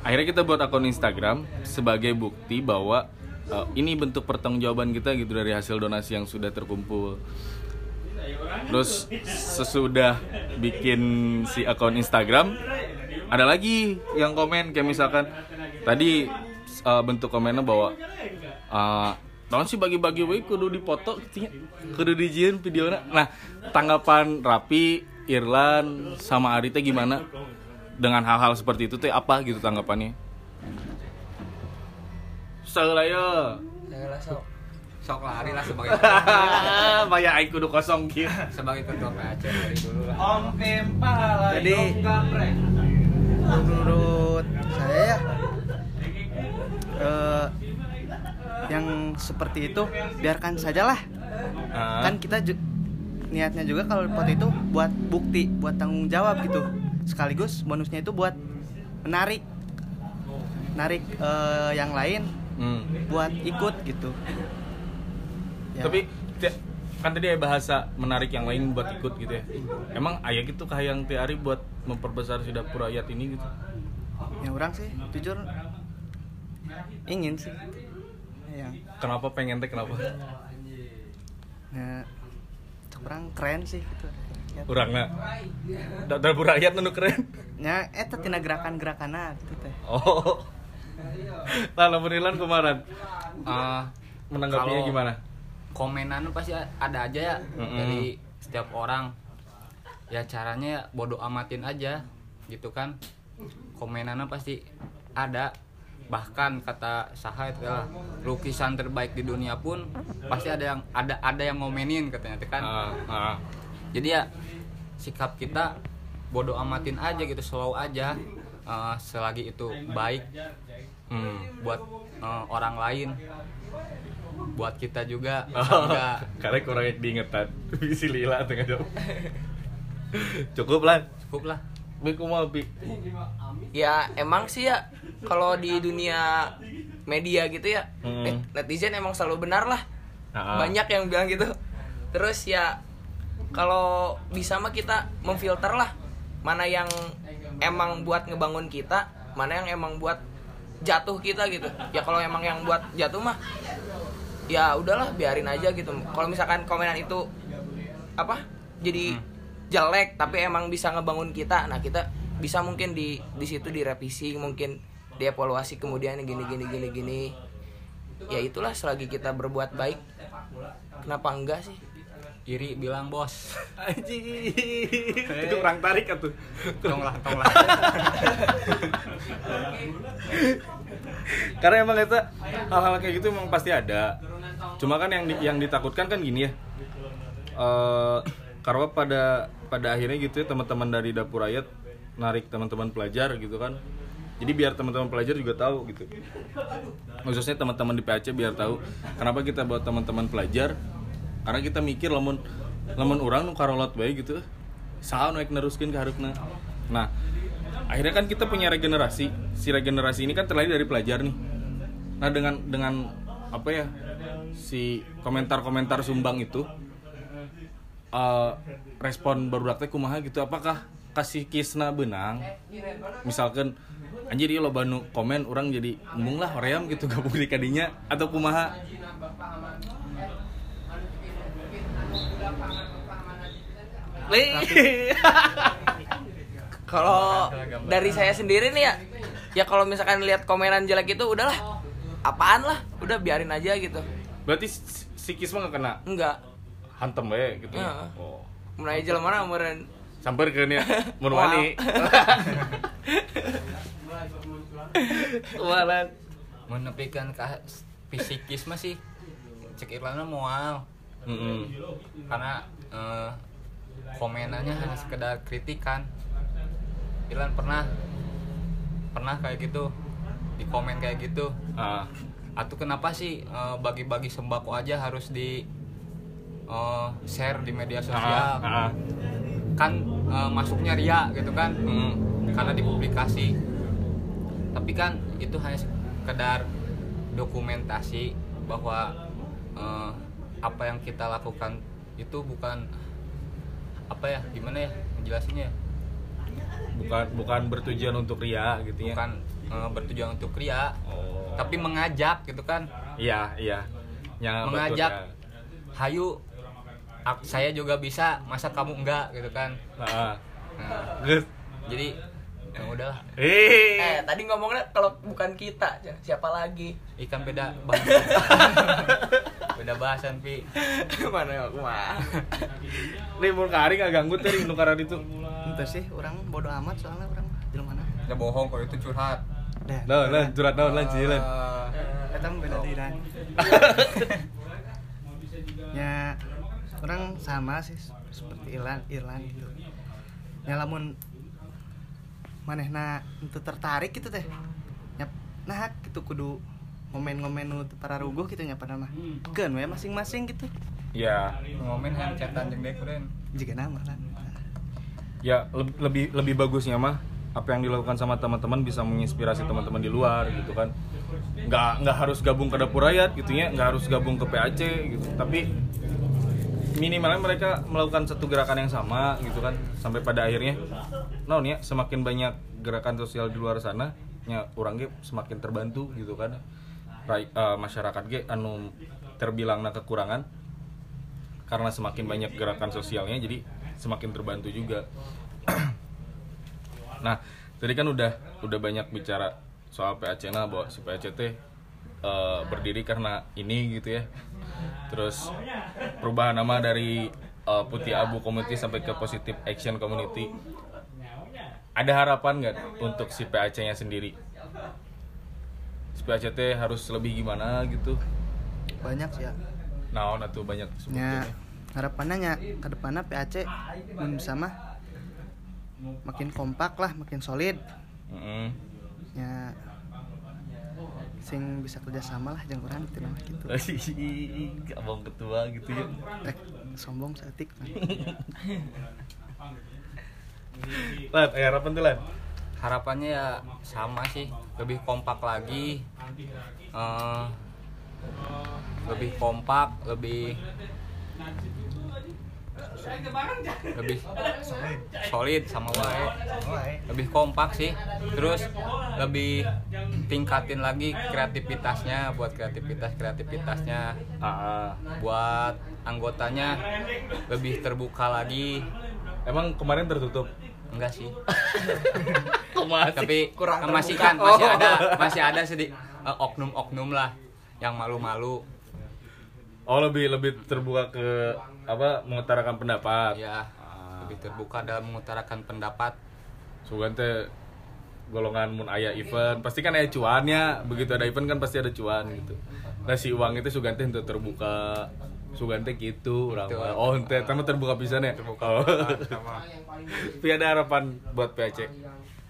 akhirnya kita buat akun Instagram sebagai bukti bahwa eh, ini bentuk pertanggungjawaban kita gitu dari hasil donasi yang sudah terkumpul terus sesudah bikin si akun Instagram ada lagi yang komen kayak misalkan tadi eh, bentuk komennya bahwa eh, Tahun sih bagi-bagi we kudu dipoto. Kudu dijieun videona. Nah, tanggapan Rapi, Irlan sama Ari teh gimana dengan hal-hal seperti itu teh apa gitu tanggapannya? Saulaya. saya sok. Sok lari lah sebagai Maya aing kudu kosong kieu. sebagai ketua PAC dari dulu lah. Jadi menurut saya ya eh, yang seperti itu biarkan sajalah. Ah. kan kita ju- niatnya juga kalau foto itu buat bukti buat tanggung jawab gitu. Sekaligus bonusnya itu buat menarik. Narik eh, yang lain Hmm. buat ikut gitu Ya. Tapi kan tadi bahasa menarik yang lain buat ikut gitu ya. Emang ayah gitu kahayang ti Ari buat memperbesar si dapur rakyat ini gitu. ya orang sih jujur ingin sih ya Kenapa pengen teh kenapa? nah orang keren sih gitu Ya. Urangna. Da- Dapur rakyat nu keren. nya eta tina gerakan-gerakanna gitu teh Oh. Lah lamun Ilan kemarin Eh, menanggapinya gimana? komenan pasti ada aja ya Mm-mm. dari setiap orang ya caranya ya bodoh amatin aja gitu kan komenannya pasti ada bahkan kata Saha itu lah lukisan terbaik di dunia pun pasti ada yang ada ada yang ngomenin katanya kan Ah, ah. jadi ya sikap kita bodoh amatin aja gitu slow aja eh, selagi itu baik Hmm. buat eh, orang lain buat kita juga Oh, enggak karena kurang diingetan. Bisi lila tengah jauh. Cukup lah. cukup lah Bi kumaha bi? ya emang sih ya kalau di dunia media gitu ya Hmm. eh, netizen emang selalu benar lah Ah, ah. banyak yang bilang gitu terus ya kalau bisa mah kita memfilter lah mana yang emang buat ngebangun kita mana yang emang buat jatuh kita gitu. Ya kalau emang yang buat jatuh mah ya udahlah biarin aja gitu. Kalau misalkan komenan itu apa jadi jelek tapi emang bisa ngebangun kita nah kita bisa mungkin di di situ direvisi mungkin dievaluasi kemudian gini gini gini gini. Ya itulah selagi kita berbuat baik kenapa enggak sih iri bilang bos Anjing. Itu orang tarik atuh. tong lah tong lah Karena emang kita hal-hal kayak gitu emang pasti ada. Cuma kan yang di- yang ditakutkan kan gini ya. Eh karena pada pada akhirnya gitu ya teman-teman dari dapur rakyat narik teman-teman pelajar gitu kan. Jadi biar teman-teman pelajar juga tahu gitu. Khususnya teman-teman di PAC biar tahu kenapa kita buat teman-teman pelajar karena kita mikir lamun lamun orang nu karolot baik gitu saha nu neruskeun ke hareupeuna. Nah, akhirnya kan kita punya regenerasi. Si regenerasi ini kan terlahir dari pelajar nih. Nah, dengan dengan apa ya? Si komentar-komentar sumbang itu eh, respon baru teh kumaha gitu apakah kasih kisna benang misalkan anjir ieu loba nu komen orang jadi embung lah gitu gabung di kadinya atau kumaha kalau dari saya sendiri nih ya ya kalau misalkan lihat komenan jelek itu udahlah apaan lah udah biarin aja gitu. Berarti si si kisma nggak kena? Enggak hantem we gitu ya? Oh. Mulai jalan mana umuran sampai ke ya mun wani. Walan. menepikan ke fisikis masih cek Irlanda mual Mm-mm. karena eh, komenannya hanya sekedar kritikan. Irlan pernah pernah kayak gitu? Di komen kayak gitu? Ah, atau kenapa sih eh, bagi-bagi sembako aja harus di eh, share di media sosial? Ah. kan eh, masuknya ria gitu kan? Mm. karena dipublikasi. Tapi kan itu hanya sekedar dokumentasi bahwa eh, apa yang kita lakukan itu bukan apa ya gimana ya menjelasinnya ya? bukan bukan bertujuan untuk ria gitu ya? Bukan eh, bertujuan untuk ria oh. tapi mengajak gitu kan? Iya iya. Yang Mengajak. betul, ya. hayu ak- saya juga bisa masa kamu enggak? gitu kan? Ah, Nah, Gus. jadi ya udahlah. Eh Eh, tadi ngomongnya kalau bukan kita siapa lagi? Ikan beda bahasan beda bahasan pi. Mana aku mah mun kari nggak ganggu tuh nu karena itu. itu sih orang bodoh amat soalnya orang. Di mana? Ya bohong kalau itu curhat. Nah, lah curhat naon lah cilan. Eh, kita beda diri ya orang sama sih seperti Irlan Irlan gitu. Ya lamun manehna itu tertarik gitu teh. Ya nah gitu kudu ngomen-ngomen nu para ruguh gitu nya pada mah kan we masing-masing gitu. Ya. Ngomen handchatan jeung dek keren. Jika nama kan ya leb- lebih lebih bagusnya mah apa yang dilakukan sama teman-teman bisa menginspirasi teman-teman di luar gitu kan. Nggak nggak harus gabung ke dapur rakyat gitu ya nggak harus gabung ke PAC gitu. Tapi minimalnya mereka melakukan satu gerakan yang sama gitu kan sampai pada akhirnya non ya semakin banyak gerakan sosial di luar sana ya orang ge semakin terbantu gitu kan Eh, masyarakat ge anu terbilangna kekurangan karena semakin banyak gerakan sosialnya jadi semakin terbantu juga. Nah tadi kan udah udah banyak bicara soal PAC nah bahwa si PAC teh eh, berdiri karena ini gitu ya. Terus perubahan nama dari eh, putih abu community sampai ke positive action community. Ada harapan nggak untuk si PAC nya sendiri si PAC teh harus lebih gimana gitu. Banyak sih ya. Nah tuh banyak nya sebetulnya. harapannya nya ke depannya PAC mun bisa mah makin kompak lah makin solid. Mm-mm. nya sing bisa kerjasama lah jeung urang gitu mah gitu. Abang ketua gitu ya. Rek sombong seetik Lan, eh, harapan tuh Lan harapannya ya sama sih lebih kompak lagi. Eh, lebih kompak lebih lebih solid sama wae lebih kompak sih. Terus lebih tingkatin lagi kreativitasnya buat kreativitas kreativitasnya. Buat anggotanya lebih terbuka lagi. Emang kemarin tertutup enggak sih. Masih tapi kurang masih kan masih Oh. ada masih ada sedih eh, oknum-oknum lah yang malu-malu. Oh lebih lebih terbuka ke apa mengutarakan pendapat. Ya lebih terbuka dalam mengutarakan pendapat. Sugan teh golongan mun aya event pasti kan ada cuannya. Begitu ada event kan pasti ada cuan gitu. Nah si uang itu Sugan teh untuk terbuka Sugan teh gitu orang Gitu. mah. oh teh tamu terbuka pisan ya terbuka oh. tapi ada harapan buat PAC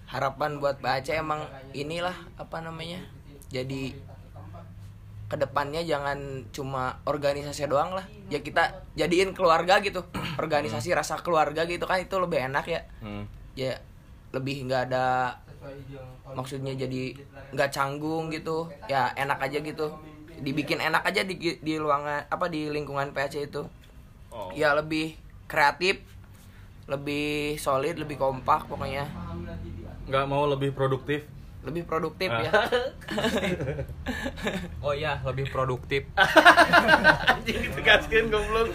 harapan buat PAC emang inilah apa namanya jadi ke depannya jangan cuma organisasi doang lah ya kita jadiin keluarga gitu organisasi rasa keluarga gitu kan itu lebih enak ya hmm. ya lebih nggak ada maksudnya jadi nggak canggung gitu ya enak aja gitu dibikin enak aja di di ruangan apa di lingkungan PAC itu. Oh. ya lebih kreatif lebih solid lebih kompak pokoknya. Nggak mau lebih produktif? Lebih produktif ya. Oh iya lebih produktif. Anjing ditegaskan goblok.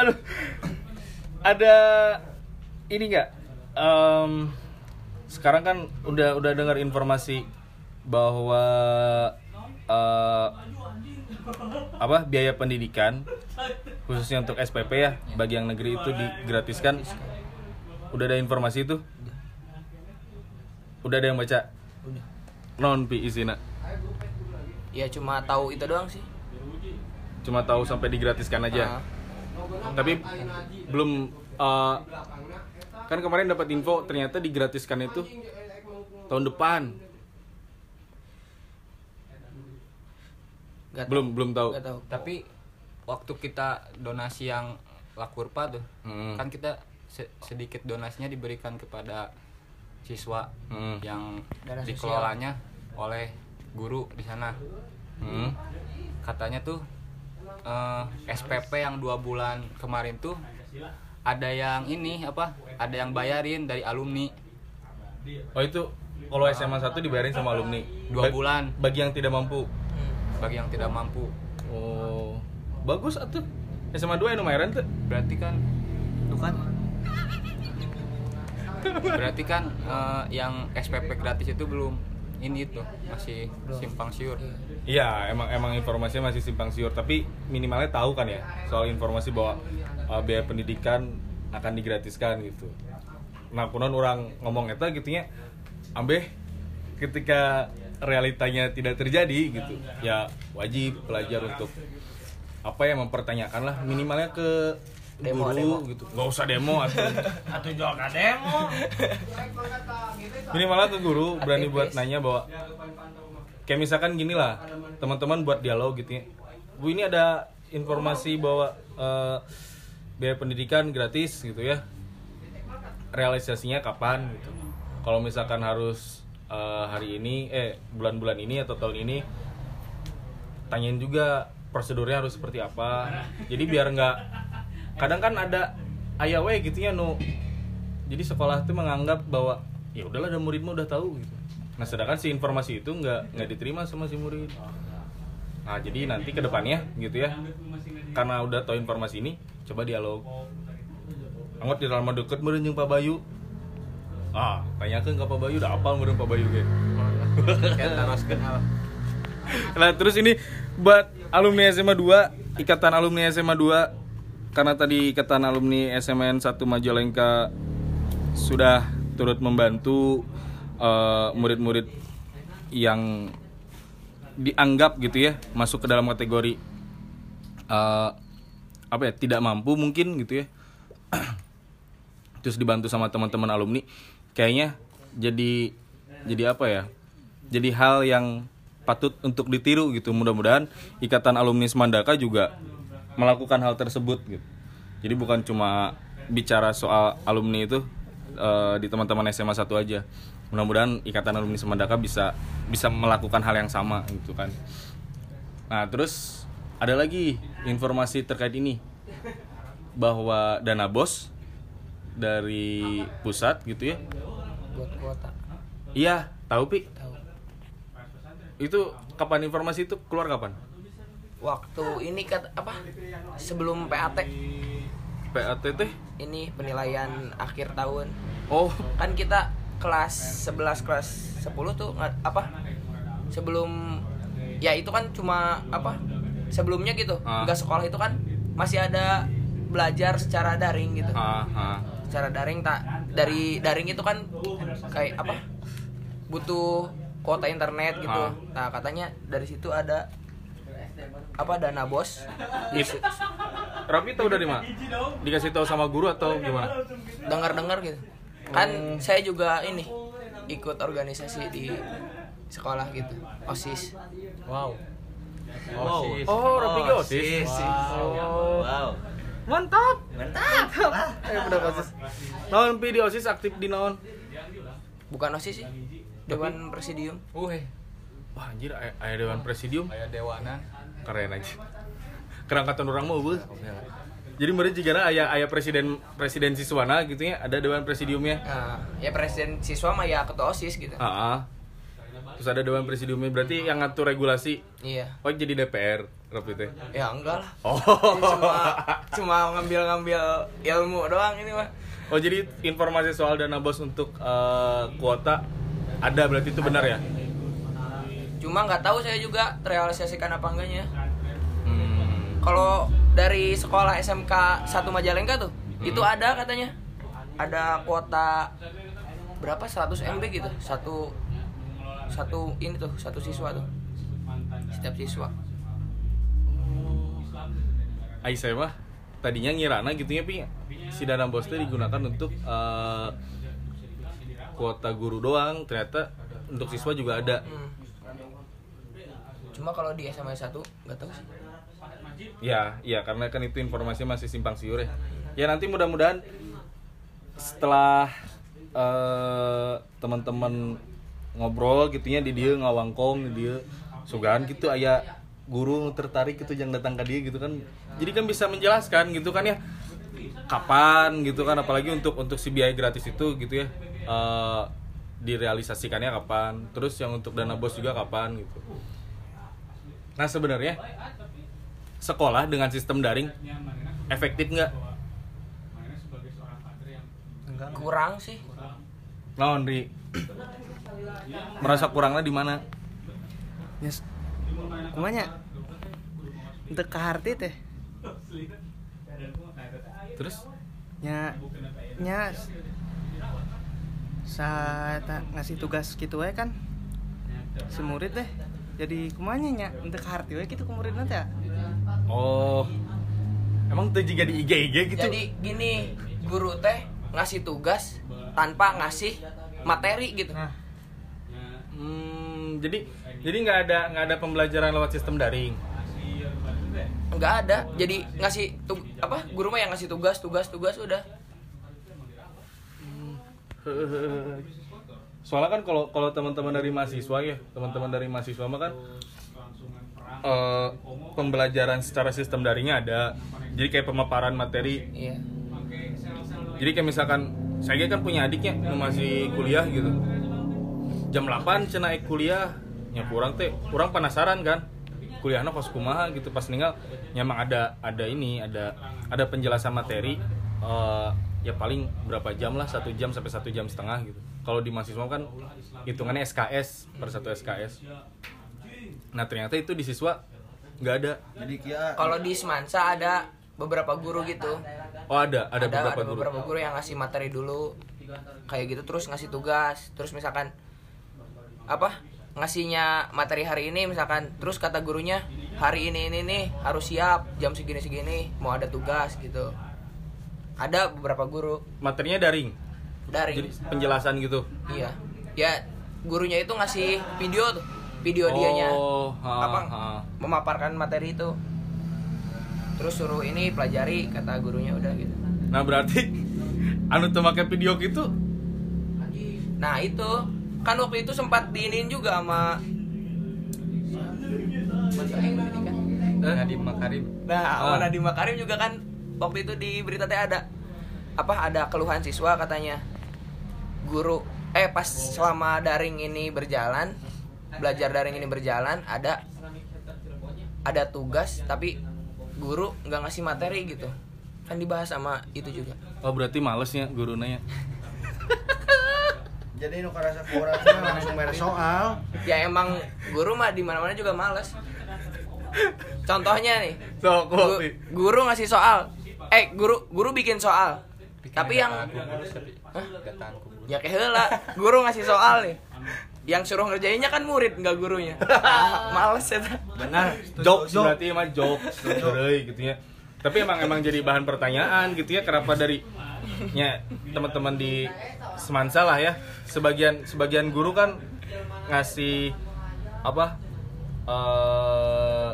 Aduh. Ada ini nggak? Em, sekarang kan udah udah dengar informasi bahwa eh, apa biaya pendidikan khususnya untuk SPP ya bagi yang negeri itu digratiskan. Udah ada informasi itu? Udah ada yang baca? Non pi isina ya cuma tahu itu doang sih. Cuma tahu sampai digratiskan aja. Ah. tapi belum eh, kan kemarin dapat info ternyata digratiskan itu tahun depan Nggak belum belum tahu tahu tapi waktu kita donasi yang lakurpa tuh Hmm. kan kita se- sedikit donasinya diberikan kepada siswa Hmm. yang Dana sosial. dikelolanya oleh guru di sana Hmm. katanya tuh eh, SPP yang dua bulan kemarin tuh ada yang ini apa ada yang bayarin dari alumni oh itu kalau SMA 1 dibayarin sama alumni Dua bulan. bagi yang tidak mampu bagi yang tidak mampu. Oh bagus atuh. SMA 2 yang lumayan tuh. Berarti kan tuh kan berarti kan eh, yang SPP gratis itu belum ini tuh masih simpang siur. Iya, emang emang informasinya masih simpang siur, tapi minimalnya tahu kan ya soal informasi bahwa uh, biaya pendidikan akan digratiskan gitu. Nah, kunon orang ngomong eta gitu nya, ambeh ketika realitanya tidak terjadi gitu, ya wajib pelajar untuk apa ya mempertanyakan lah minimalnya ke Demo, guru demo. gitu. Nggak usah demo atau Atau jual ka demo. minimalnya ke guru berani buat nanya bahwa kayak misalkan gini lah teman-teman buat dialog gitu ya Bu ini ada informasi bahwa eh, biaya pendidikan gratis gitu ya. Realisasinya kapan gitu. Kalau misalkan harus eh, hari ini eh bulan-bulan ini atau tahun ini tanyain juga prosedurnya harus seperti apa. Jadi biar nggak kadang kan ada ayah we gitu ya nu jadi sekolah tuh menganggap bahwa ya udahlah ada muridmu udah tahu gitu. Nah sedangkan si informasi itu nggak nggak diterima sama si murid. Nah jadi nanti ke depannya gitu ya karena udah tahu informasi ini coba dialog. Anggap di dalam deket jeung Pak Bayu. Ah, tanyakeun ka Pak Bayu udah apal meureun Pak Bayu ge. Nah, terus ini buat alumni SMA 2, Ikatan Alumni SMA 2 karena tadi Ikatan Alumni SMN 1 Majalengka sudah turut membantu eh, murid-murid yang dianggap gitu ya masuk ke dalam kategori eh, apa ya tidak mampu mungkin gitu ya. Terus dibantu sama teman-teman alumni kayaknya jadi jadi apa ya? Jadi hal yang patut untuk ditiru gitu. Mudah-mudahan ikatan alumni Semandaka juga melakukan hal tersebut gitu. Jadi bukan cuma bicara soal alumni itu eh, di teman-teman SMA 1 aja. Mudah-mudahan ikatan alumni Semandaka bisa bisa melakukan hal yang sama gitu kan. Nah terus ada lagi informasi terkait ini bahwa dana bos dari pusat gitu ya? Buat kuota iya tahu pi? Tahu. Itu kapan informasi itu keluar kapan? Waktu ini kat apa? Sebelum PAT PAT teh? Ini penilaian akhir tahun. Oh. Kan kita kelas 11 kelas 10 tuh apa? Sebelum ya itu kan cuma apa? Sebelumnya gitu. Ah. nggak sekolah itu kan masih ada belajar secara daring gitu. Ah, ah. Secara daring tak dari daring itu kan kayak apa? Butuh kuota internet gitu. Ah. nah katanya dari situ ada apa dana bos? It- Rapi tahu dari mana? Dikasih tahu sama guru atau gimana? Dengar dengar gitu. Kan saya juga ini ikut organisasi di sekolah gitu. Osis. Wow. oh oh Rapi osis. Wow. Mantap. Mantap. Eh udah osis naon pi di osis aktif di naon? Bukan osis sih. Dewan presidium. Wih, wah anjir aya aya dewan presidium. Kayak dewanan. keren aja. Kerangkatan orang mau beuh. jadi mereka juga ayah ayah presiden presiden siswana gitu ya ada dewan presidiumnya. Nah ya presiden siswa mah ya ketua osis gitu. Ah. terus ada dewan presidiumnya. Berarti yang ngatur regulasi? Iya. Oh jadi DPR Teh ya enggak lah. Oh. Cuma cuma ngambil-ngambil ilmu doang ini mah. Oh jadi informasi soal dana bos untuk eh, kuota ada berarti itu benar ya? Cuma nggak tahu saya juga terrealisasikan apa enggaknya. Hmm. kalau dari sekolah SMK 1 Majalengka tuh itu ada katanya. Ada kuota berapa? 100 MB gitu. Satu satu ini tuh satu siswa tuh. Setiap siswa Aisyah mah tadinya ngirana gitu ya pi si dana bos itu digunakan untuk eh, kuota guru doang. Ternyata untuk siswa juga ada. Hmm. cuma kalau di SMA 1 nggak tahu sih. Ya, ya karena kan itu informasi masih simpang siur ya. Ya nanti mudah-mudahan setelah eh, teman-teman ngobrol gitunya di dia ngawangkong di dia sugan gitu aya guru tertarik gitu yang datang ke dia gitu kan. Jadi kan bisa menjelaskan gitu kan ya kapan gitu kan apalagi untuk untuk si biaya gratis itu gitu ya. eh, direalisasikannya kapan. Terus yang untuk dana bos juga kapan gitu. Nah, sebenarnya sekolah dengan sistem daring efektif nggak? kurang sih Ri? Merasa kurangnya di mana? Nyes. Kumanya? Untuk ke harti teh. Terus? Nya nya saat ngasih tugas gitu we kan si murid teh jadi kumanya nya untuk ke harti we gitu ke murid nanti ya Oh, emang tuh juga di IG IG gitu? jadi gini guru teh ngasih tugas tanpa ngasih materi gitu nah Hmm, jadi jadi nggak ada nggak ada pembelajaran lewat sistem daring. nggak ada. Jadi ngasih tug apa guru mah yang ngasih tugas tugas tugas udah. Soalnya kan kalau kalau teman-teman dari mahasiswa ya teman-teman dari mahasiswa mah kan eh, pembelajaran secara sistem daringnya ada. Jadi kayak pemaparan materi. Iya. Jadi kayak misalkan saya kan punya adiknya yang masih kuliah gitu. Jam 8 cina naik kuliah ya kurang teh kurang penasaran kan. Kuliahnya kos kumaha gitu pas ninggal. Nyamang ada ada ini ada ada penjelasan materi eh, ya paling berapa jam lah satu jam sampai satu jam setengah gitu. Kalau di mahasiswa kan hitungannya SKS per satu SKS nah ternyata itu di siswa nggak ada. Jadi kia kalau di semansa ada beberapa guru gitu. Oh ada ada, ada beberapa ada guru. beberapa guru yang ngasih materi dulu. Kayak gitu terus ngasih tugas. Terus misalkan apa ngasihnya materi hari ini misalkan terus kata gurunya hari ini ini nih harus siap jam segini segini mau ada tugas gitu. Ada beberapa guru. Materinya daring? Daring. Jadi penjelasan gitu? Iya. Ya gurunya itu ngasih video tuh video dianya. Oh, ha, apa ha. memaparkan materi itu. Terus suruh ini pelajari kata gurunya udah gitu. Nah berarti anu tuh pakai video gitu? Nah itu kan waktu itu sempat diinin juga sama. Nadiem Makarim Nah, Ah. Nadiem Makarim juga kan waktu itu di berita teh ada apa ada keluhan siswa katanya guru eh pas selama daring ini berjalan belajar daring ini berjalan ada ada tugas tapi guru nggak ngasih materi gitu kan dibahas sama itu juga Oh berarti malesnya gurunanya jadi nu karasa kurangnya langsung beres soal. ya emang guru mah di mana mana juga males. Contohnya nih So, gu- guru ngasih soal. Eh guru guru bikin soal. Tapi yang ya kayak heula. Guru ngasih soal nih. Yang suruh ngerjainnya kan murid nggak gurunya. Males ya Benar. Jokes berarti emang jokes Heureuy gitu ya. Tapi emang emang jadi bahan pertanyaan gitu ya. Kenapa dari ya teman-teman di Semansa lah ya. Sebagian sebagian guru kan ngasih apa eh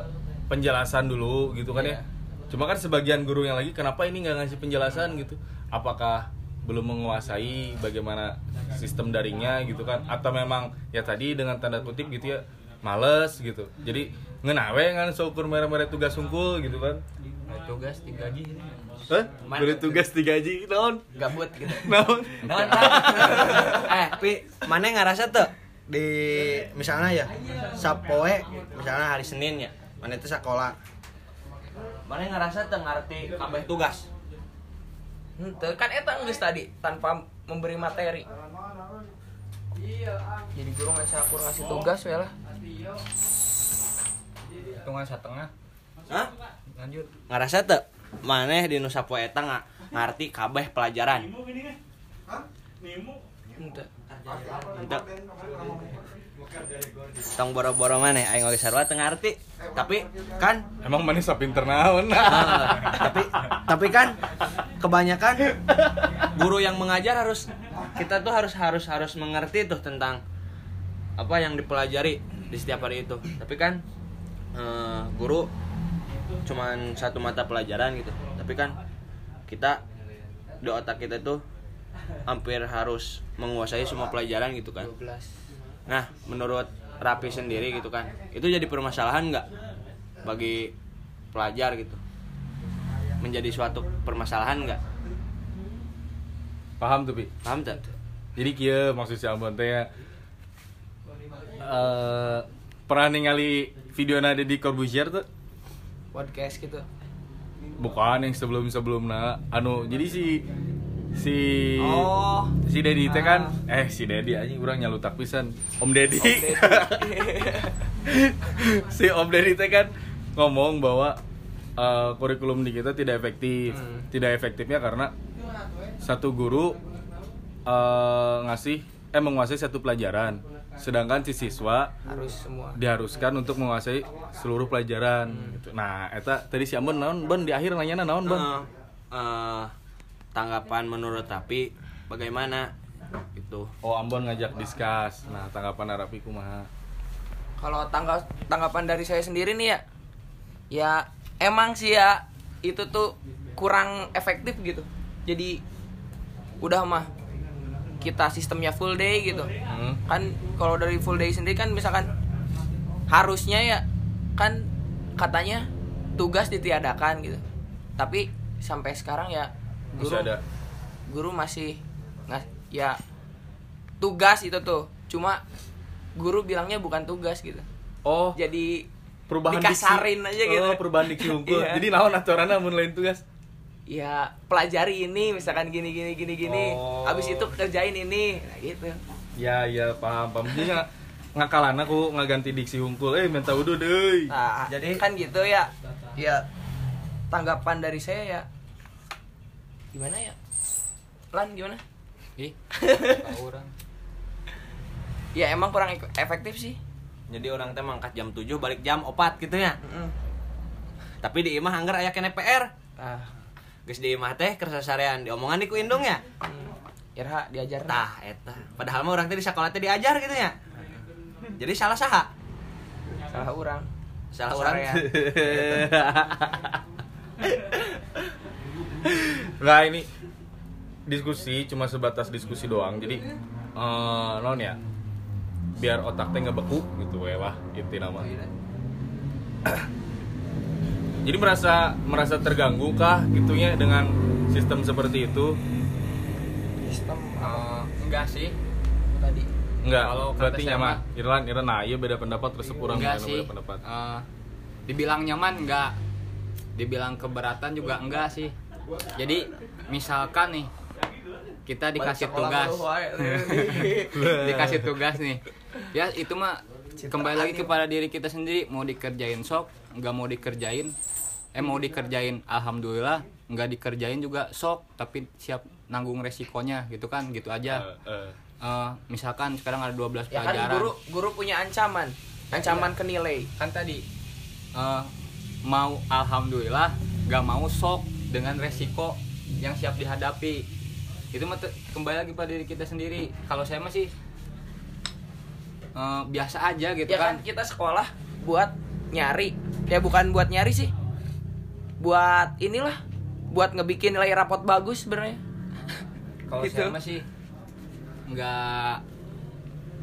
penjelasan dulu gitu kan ya. Cuma kan sebagian guru yang lagi kenapa ini nggak ngasih penjelasan gitu? Apakah belum menguasai bagaimana sistem daringnya gitu kan? Atau memang ya tadi dengan tanda kutip gitu ya males gitu. Jadi ngenawe kan syukur merah-merah tugas sungkul gitu kan? Tugas digaji Hah? Beri tugas digaji naon? Gabut gitu. Naon? Eh, pi mana ngerasa tuh? Di misalnya ya sapoe misalnya hari Senin ya mana itu sekolah. Mana ngerasa tuh ngerti kabeh tugas? Henteu, kan eta geus tadi tanpa memberi materi. Jadi guru ngasih akur ngasih tugas ya lah. Hitungan setengah. Hah? lanjut. Ngerasa tuh maneh di nusa poe eta nga- ngarti kabeh pelajaran. Tong boro-boro maneh aing oge sarua teu ngarti. Tapi kan? Emang manis pinter naon Ah, tapi tapi kan kebanyakan guru yang mengajar harus kita tuh harus harus harus mengerti tuh tentang apa yang dipelajari di setiap hari itu. Tapi kan eh, guru cuman satu mata pelajaran gitu tapi kan kita di otak kita tuh hampir harus menguasai semua pelajaran gitu kan 12 Nah, menurut Rapi sendiri gitu kan, itu jadi permasalahan nggak bagi pelajar gitu? Menjadi suatu permasalahan nggak? paham tuh pi Paham tak? jadi kia maksud si Ambon teh ya, eh, pernah ningali video nade di Corbusier tuh podcast gitu. Bukan yang sebelum sebelumnya anu jadi si si Oh. si Dedi teh kan eh si Dedi aja kurang nyalutak pisan. Om Dedi. Si Om Dedi teh kan ngomong bahwa eh, kurikulum di kita tidak efektif. Hmm. tidak efektifnya karena satu guru eh, ngasih eh menguasai satu pelajaran sedangkan si siswa harus semua diharuskan untuk menguasai seluruh pelajaran gitu. Nah, eta tadi si Ambon naon, Bon di akhir nanya naon, Bon? Eh, eh, tanggapan menurut Rapi bagaimana? Gitu. Oh, Ambon ngajak diskus. Nah, tanggapan Arapi kumaha? kalau tangga tanggapan dari saya sendiri nih ya ya emang sih ya itu tuh kurang efektif gitu jadi udah mah kita sistemnya full day gitu Hmm. kan kalau dari full day sendiri kan misalkan harusnya ya kan katanya tugas ditiadakan gitu tapi sampai sekarang ya guru Masih ada. guru masih nggak ya tugas itu tuh cuma guru bilangnya bukan tugas gitu Oh, jadi perubahan dikasarin diksi. aja gitu. Oh, perubahan diksi unggul. Iya. Jadi naon aturanna mun lain tugas? Ya pelajari ini misalkan gini gini gini gini Oh. abis itu kerjain ini nah, gitu Ya, ya paham, paham. Jadi nggak ngakalan aku ngaganti diksi unggul. Eh, minta udah deh. nah Jadi- kan gitu ya ya tanggapan dari saya ya gimana ya lan gimana ih orang ya emang kurang ek- efektif sih Jadi orang teh mangkat jam 7 balik jam 4 gitu ya. Mm-mm. Tapi di imah anggar aya kene PR. ah Geus di imah teh kerja sarean diomongan di ku indung ya. hmm. Irha diajar Tah eta. Padahal mah orang teh di sekolah teh diajar gitu ya. Jadi salah saha? salah orang Salah orang. Nggak ini diskusi cuma sebatas diskusi doang. Jadi eh non ya. Biar otak teh nggak beku gitu we lah inti nama. Jadi merasa merasa terganggu kah gitunya dengan sistem seperti itu? sistem Eh, enggak sih tadi. Enggak, Kalau berarti nyaman. Irlan, Irlan, nah iya beda pendapat terus kurang enggak beda sih pendapat. Eh, dibilang nyaman enggak. Dibilang keberatan juga enggak sih. Jadi misalkan nih kita dikasih tugas. dikasih tugas nih. Ya itu mah kembali lagi kepada diri kita sendiri. Mau dikerjain sok nggak mau dikerjain eh mau dikerjain alhamdulillah nggak dikerjain juga sok tapi siap nanggung resikonya gitu kan gitu aja. Eh, eh. Eh, misalkan sekarang ada 12 ya kan pelajaran. guru guru punya ancaman. Ancaman ke nilai. Kan tadi eh, mau alhamdulillah nggak mau sok dengan resiko yang siap dihadapi. Itu kembali lagi pada diri kita sendiri. Kalau saya masih biasa aja gitu ya kan. kan kita sekolah buat nyari. Ya bukan buat nyari sih buat inilah buat ngebikin nilai rapot bagus sebenarnya kalau gitu. saya masih nggak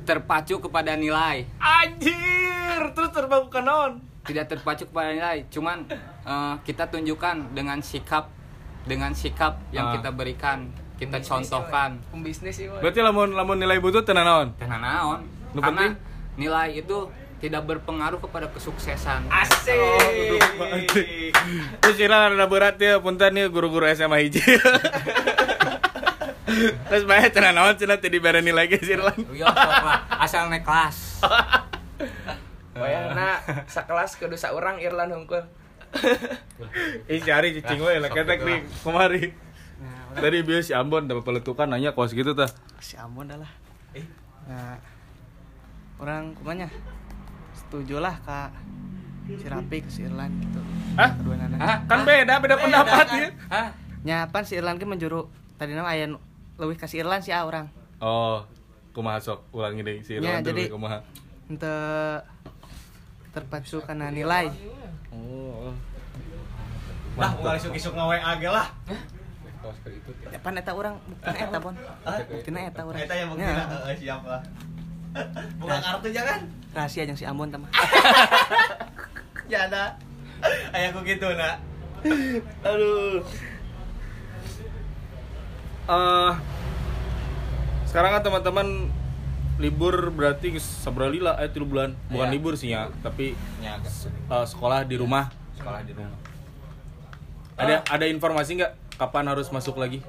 terpacu kepada nilai Anjir, terus terbang ke non. tidak terpacu kepada nilai cuman eh, kita tunjukkan dengan sikap dengan sikap yang Ah. kita berikan kita contohkan pembisnis sih woy. Berarti lamun lamun nilai butut tenan naon? Karena naon? Karena penting? nilai itu tidak berpengaruh kepada kesuksesan. Terus Irlan ada berat ya, punten ya guru-guru SMA hiji. Terus bae tenan naon cenah teu dibere nilai ge si Irlan. Yo, sok lah. asal naik kelas. Wayahna sekelas kedosa orang Irlan hungkul Ih cari cicing we lah ketek nih kemari. Tadi bieu si Ambon dapat peletukan nanya kos gitu tah. si Ambon dah lah nah orang kumanya setuju lah kak si Rapi ke si Irlan gitu Hah? kedua Hah? Kan beda, beda pendapat ya. Hah? nyapan si Irlan ki menjuru tadi nama aya nu- leuwih kasih Irlan si A orang Oh, kumaha sok ulangi deh si Ya, Irlan dulu jadi- kumaha. ente terpacu karena nilai Oh. Dah, ulah isuk-isuk nge-WA ge lah. ya pan eta orang buktina eta pon buktina eta orang Eta yang Ya, buktina heeh siap lah. Buka kartu jangan. rahasia yang si Ambon tamah Ya ada. Aya ku gitu na. Aduh. Eh sekarang kan teman-teman libur berarti seberapa lila eh tilu bulan bukan Iya. libur sih ya tapi Ya, eh, sekolah di rumah sekolah di rumah. ada ada informasi nggak kapan harus masuk lagi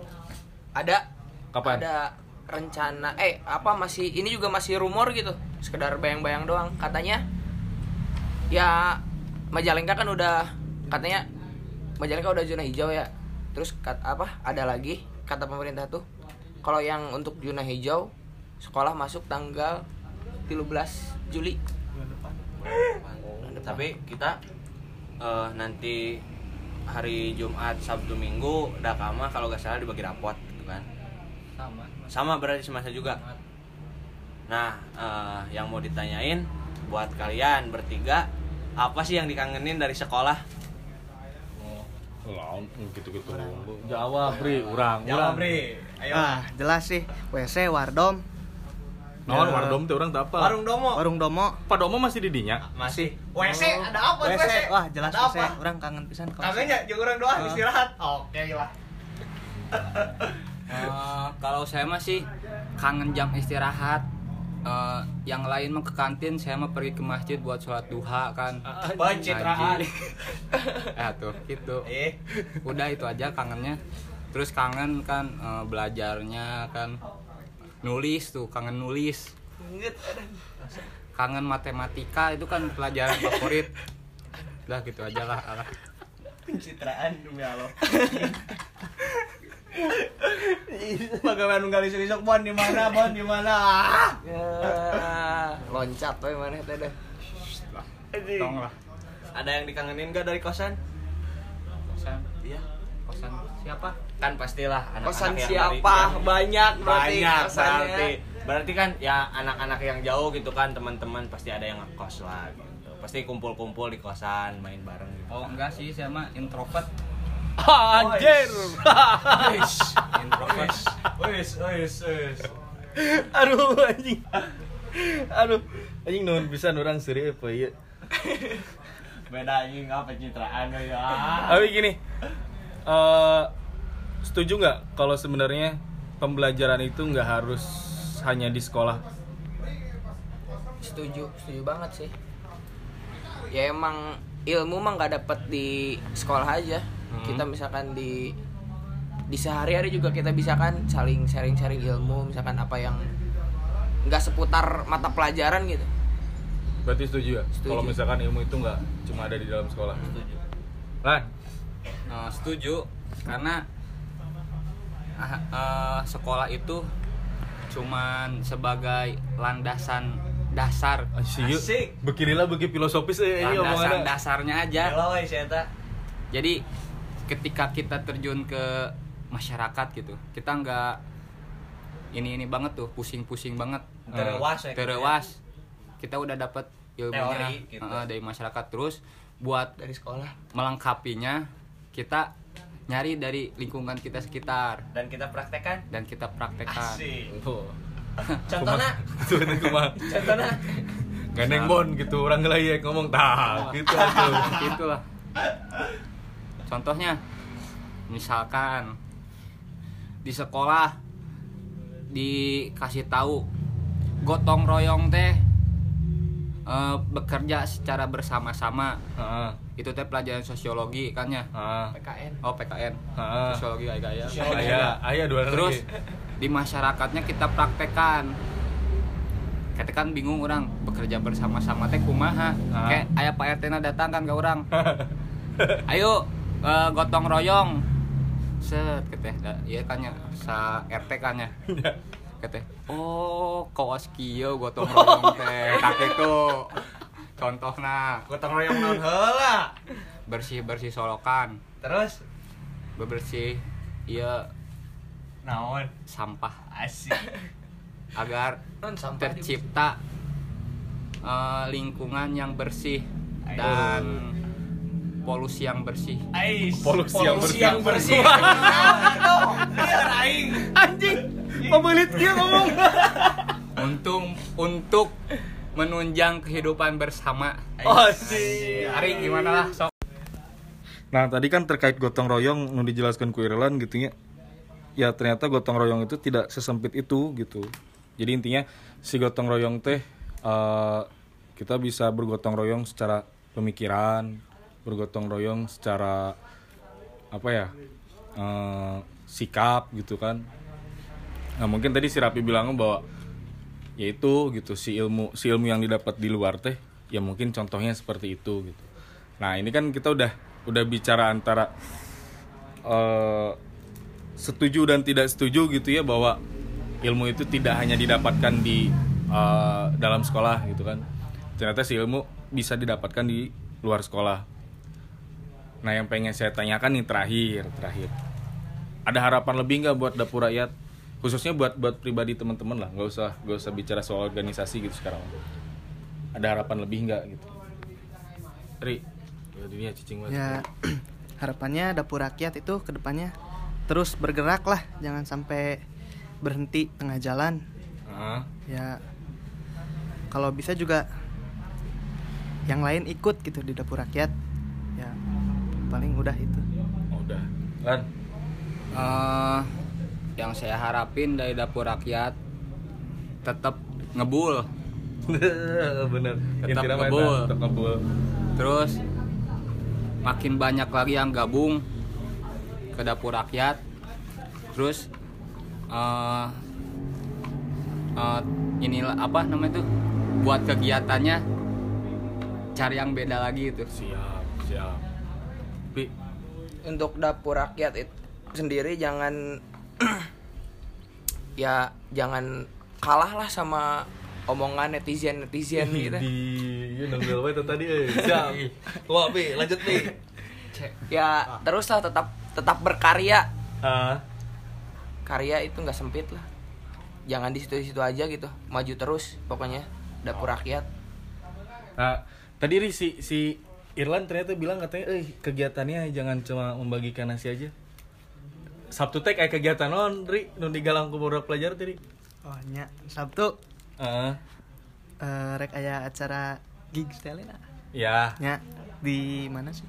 ada Kapan? ada rencana eh apa masih ini juga masih rumor gitu. Sekedar bayang-bayang doang. Katanya ya Majalengka kan udah katanya Majalengka udah zona hijau ya. Terus kat, apa ada lagi kata pemerintah tuh kalau yang untuk zona hijau sekolah masuk tanggal 13 Juli. Tapi kita eh, nanti hari Jumat, Sabtu, Minggu dakama kalau gak salah dibagi rapot. Sama. Sama berarti semasa juga. Nah, eh, yang mau ditanyain buat kalian bertiga, apa sih yang dikangenin dari sekolah? Lawan gitu-gitu. Jawab, Bri, urang. Jawab, urang. Bre. Ayo. ah jelas sih WC Wardom Naon Ya. wardom teh urang teu apa? Warung Domo. Warung Domo Pak Domo masih di dinya. Masih. WC ada apa WC WC? wah jelas Ada WC apa? orang kangen pisan ke WC. Kangennya jeung urang doang Ah. istirahat. Oke lah. Eh, kalau saya masih kangen jam istirahat. Eh, yang lain mah ke kantin saya mah pergi ke masjid buat sholat duha kan. Pencitraan. Ngaji. eh tuh gitu. Eh, udah itu aja kangennya. Terus kangen kan eh, belajarnya kan. Nulis tuh kangen nulis. Kangen matematika itu kan pelajaran favorit. Udah gitu aja lah pencitraan demi Allah. Bagaimana nunggal isuk-isuk bon di mana bon di mana? Ya, loncat we maneh teh dah. tong lah Ada yang dikangenin gak dari kosan? kosan Iya. kosan siapa Kan pastilah anak-anak Kosan yang siapa? dari- Banyak berarti banyak kosannya. berarti berarti kan ya anak-anak yang jauh gitu kan teman-teman pasti ada yang ngekos lah gitu pasti kumpul-kumpul di kosan main bareng gitu oh enggak sih saya mah introvert Anjir. introvert wis wis wis Aduh anjing. Aduh. Anjing nuhun pisan urang seuri apa ieu. beda anjing apa pencitraan we, ya Tapi gini. eh setuju nggak kalau sebenarnya pembelajaran itu nggak harus hanya di sekolah? Setuju, setuju banget sih. Ya emang ilmu mah nggak dapet di sekolah aja. Hmm. Kita misalkan di di sehari-hari juga kita bisa kan saling sharing-sharing ilmu, misalkan apa yang nggak seputar mata pelajaran gitu. Berarti setuju ya? Setuju. Kalau misalkan ilmu itu nggak cuma ada di dalam sekolah. setuju Lan, Eh, setuju karena ah, eh, sekolah itu cuman sebagai landasan dasar Asik. Asik. Beginilah begi filosofis eh, landasan dasarnya aja jadi ketika kita terjun ke masyarakat gitu kita nggak ini ini banget tuh pusing-pusing banget. Terewas ya, terewas. Kita udah dapat ilmunya Teori, gitu. eh, dari masyarakat. Terus buat Dari sekolah. melengkapinya kita nyari dari lingkungan kita sekitar. Dan kita praktekkan? Dan kita praktekkan. Oh. Contohnya, Tuh contohnya? Gandeng bon gitu orang ngelayek ngomong. Tak gitu atuh. itulah contohnya misalkan di sekolah dikasih tahu gotong royong teh eh, bekerja secara bersama-sama Heeh. itu teh pelajaran sosiologi kan ya Heeh. PKN. oh PKN Heeh. sosiologi kayak gaya Sosiologi. Aya, aya dua terus di masyarakatnya kita praktekkan kita kan bingung orang bekerja bersama-sama teh kumaha Ah. kayak ayah pak RT datang kan ke orang ayo eh, gotong royong. Set keteh. Iya kan ya sa RT kan ya. Keteh oh kawas kieu gotong royong teh. Tak itu. Contohna. Gotong royong naon heula. bersih bersih solokan. Terus? Bebersih iya. Naon? sampah. Asik. agar Non sampah tercipta eh, lingkungan yang bersih dan polusi yang bersih Ais. Polusi yang bersih. yang bersih. Biar aing. Anjing, pembelit dia ngomong. untuk untuk menunjang kehidupan bersama Oh, sih. Ari gimana lah sok Nah, tadi kan terkait gotong royong nu dijelaskan ku Irlan gitu ya. Ya ternyata gotong royong itu tidak sesempit itu gitu. Jadi intinya si gotong royong teh eh, kita bisa bergotong royong secara pemikiran, bergotong royong secara apa ya? eh, sikap gitu kan. Nah, mungkin tadi si Rapi bilang bahwa yaitu gitu si ilmu si ilmu yang didapat di luar teh ya mungkin contohnya seperti itu gitu. Nah, ini kan kita udah udah bicara antara eh, setuju dan tidak setuju gitu ya bahwa ilmu itu tidak hanya didapatkan di eh, dalam sekolah gitu kan. Ternyata si ilmu bisa didapatkan di luar sekolah. Nah, yang pengen saya tanyakan nih terakhir, terakhir. Ada harapan lebih nggak buat dapur rakyat? Khususnya buat buat pribadi teman-teman lah, nggak usah nggak usah bicara soal organisasi gitu sekarang. Ada harapan lebih nggak gitu? Ri, dunia cicing banget. ya harapannya dapur rakyat itu ke depannya terus bergerak lah jangan sampai berhenti tengah jalan Ah, ya kalau bisa juga yang lain ikut gitu di dapur rakyat ya paling udah itu. Oh, udah. Lan? Eh, yang saya harapin dari dapur rakyat tetap ngebul. Bener. Tetap ngebul. tetap ngebul. Terus makin banyak lagi yang gabung ke dapur rakyat. Terus eh eh, inilah apa namanya tuh buat kegiatannya cari yang beda lagi itu. Siap siap untuk dapur rakyat itu sendiri jangan ya jangan kalah lah sama omongan netizen netizen gitu. di ya wae tuh tadi? Euy siap wah pi. Lanjut pi. Ya terus lah tetap tetap berkarya. Ah. Karya itu nggak sempit lah. Jangan di situ-situ aja gitu. Maju terus pokoknya. Dapur rakyat. Nah, tadi Ri, si si Irlan ternyata bilang katanya, eh kegiatannya jangan cuma membagikan nasi aja. Sabtu teh kayak kegiatan non, Ri, nu digalang ku budak pelajar tadi. oh nya sabtu Heeh. eh, rek aya acara gigs tele lah. ya, nya di mana sih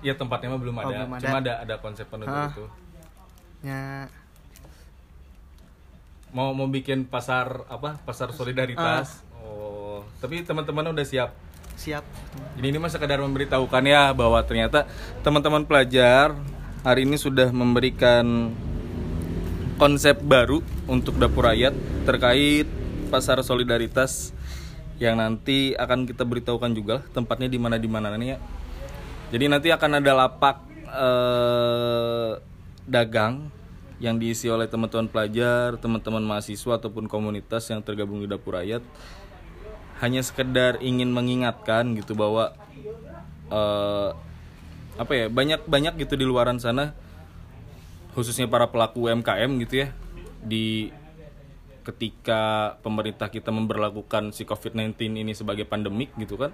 ya tempatnya mah belum Oh, ada. belum ada. Cuma ada ada konsep penutup Ah. itu. nya Mau mau bikin pasar apa? Pasar solidaritas. Ah. Oh, tapi teman-teman udah siap. Siap. Jadi ini mah sekedar memberitahukan ya bahwa ternyata teman-teman pelajar hari ini sudah memberikan konsep baru untuk dapur rakyat terkait pasar solidaritas yang nanti akan kita beritahukan juga lah tempatnya di mana di mana. Ya. Jadi nanti akan ada lapak eh, dagang yang diisi oleh teman-teman pelajar, teman-teman mahasiswa ataupun komunitas yang tergabung di dapur rakyat hanya sekedar ingin mengingatkan gitu bahwa eh, apa ya banyak banyak gitu di luaran sana khususnya para pelaku UMKM gitu ya di ketika pemerintah kita memberlakukan si COVID-19 ini sebagai pandemik gitu kan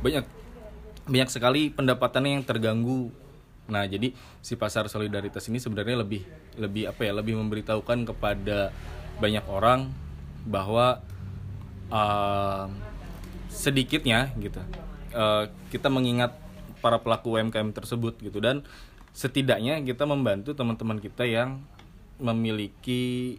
banyak banyak sekali pendapatannya yang terganggu. Nah jadi si pasar solidaritas ini sebenarnya lebih lebih apa ya lebih memberitahukan kepada banyak orang bahwa uh, sedikitnya gitu. Uh, kita mengingat para pelaku UMKM tersebut gitu. Dan setidaknya kita membantu teman-teman kita yang memiliki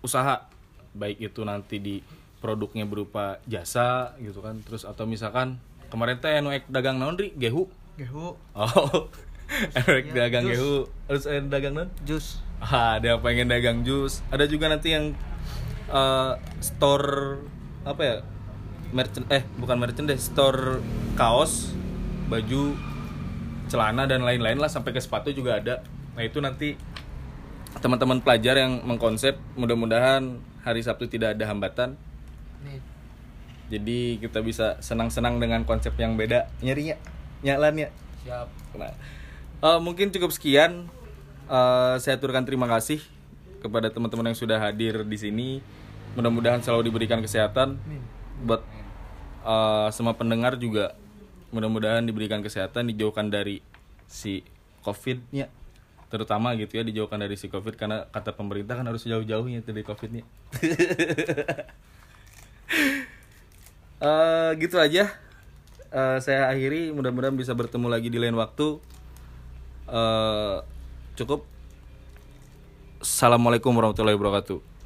usaha. Baik itu nanti di produknya berupa jasa gitu kan. Terus atau misalkan kemarin teh anu ek dagang naon ri? Gehu. Gehu. Oh ek Iya, dagang jus. gehu. Terus eh, dagang naon? Jus. Ah, ada yang pengen dagang jus. Ada juga nanti yang eh, store apa ya? Merchant eh bukan merchant deh, store kaos, baju, celana dan lain-lain lah sampai ke sepatu juga ada. Nah, itu nanti teman-teman pelajar yang mengkonsep mudah-mudahan hari Sabtu tidak ada hambatan. Jadi kita bisa senang-senang dengan konsep yang beda. Nyarinya nyalan ya. siap Nah, eh, mungkin cukup sekian. Eh, saya aturkan terima kasih kepada teman-teman yang sudah hadir di sini. Mudah-mudahan selalu diberikan kesehatan. Buat eh, semua pendengar juga mudah-mudahan diberikan kesehatan, dijauhkan dari si COVID-nya. Terutama gitu ya, dijauhkan dari si COVID karena kata pemerintah kan harus jauh-jauhnya dari COVID-nya. Eh, gitu aja. Eh, saya akhiri mudah-mudahan bisa bertemu lagi di lain waktu. Eh, cukup. Assalamualaikum warahmatullahi wabarakatuh.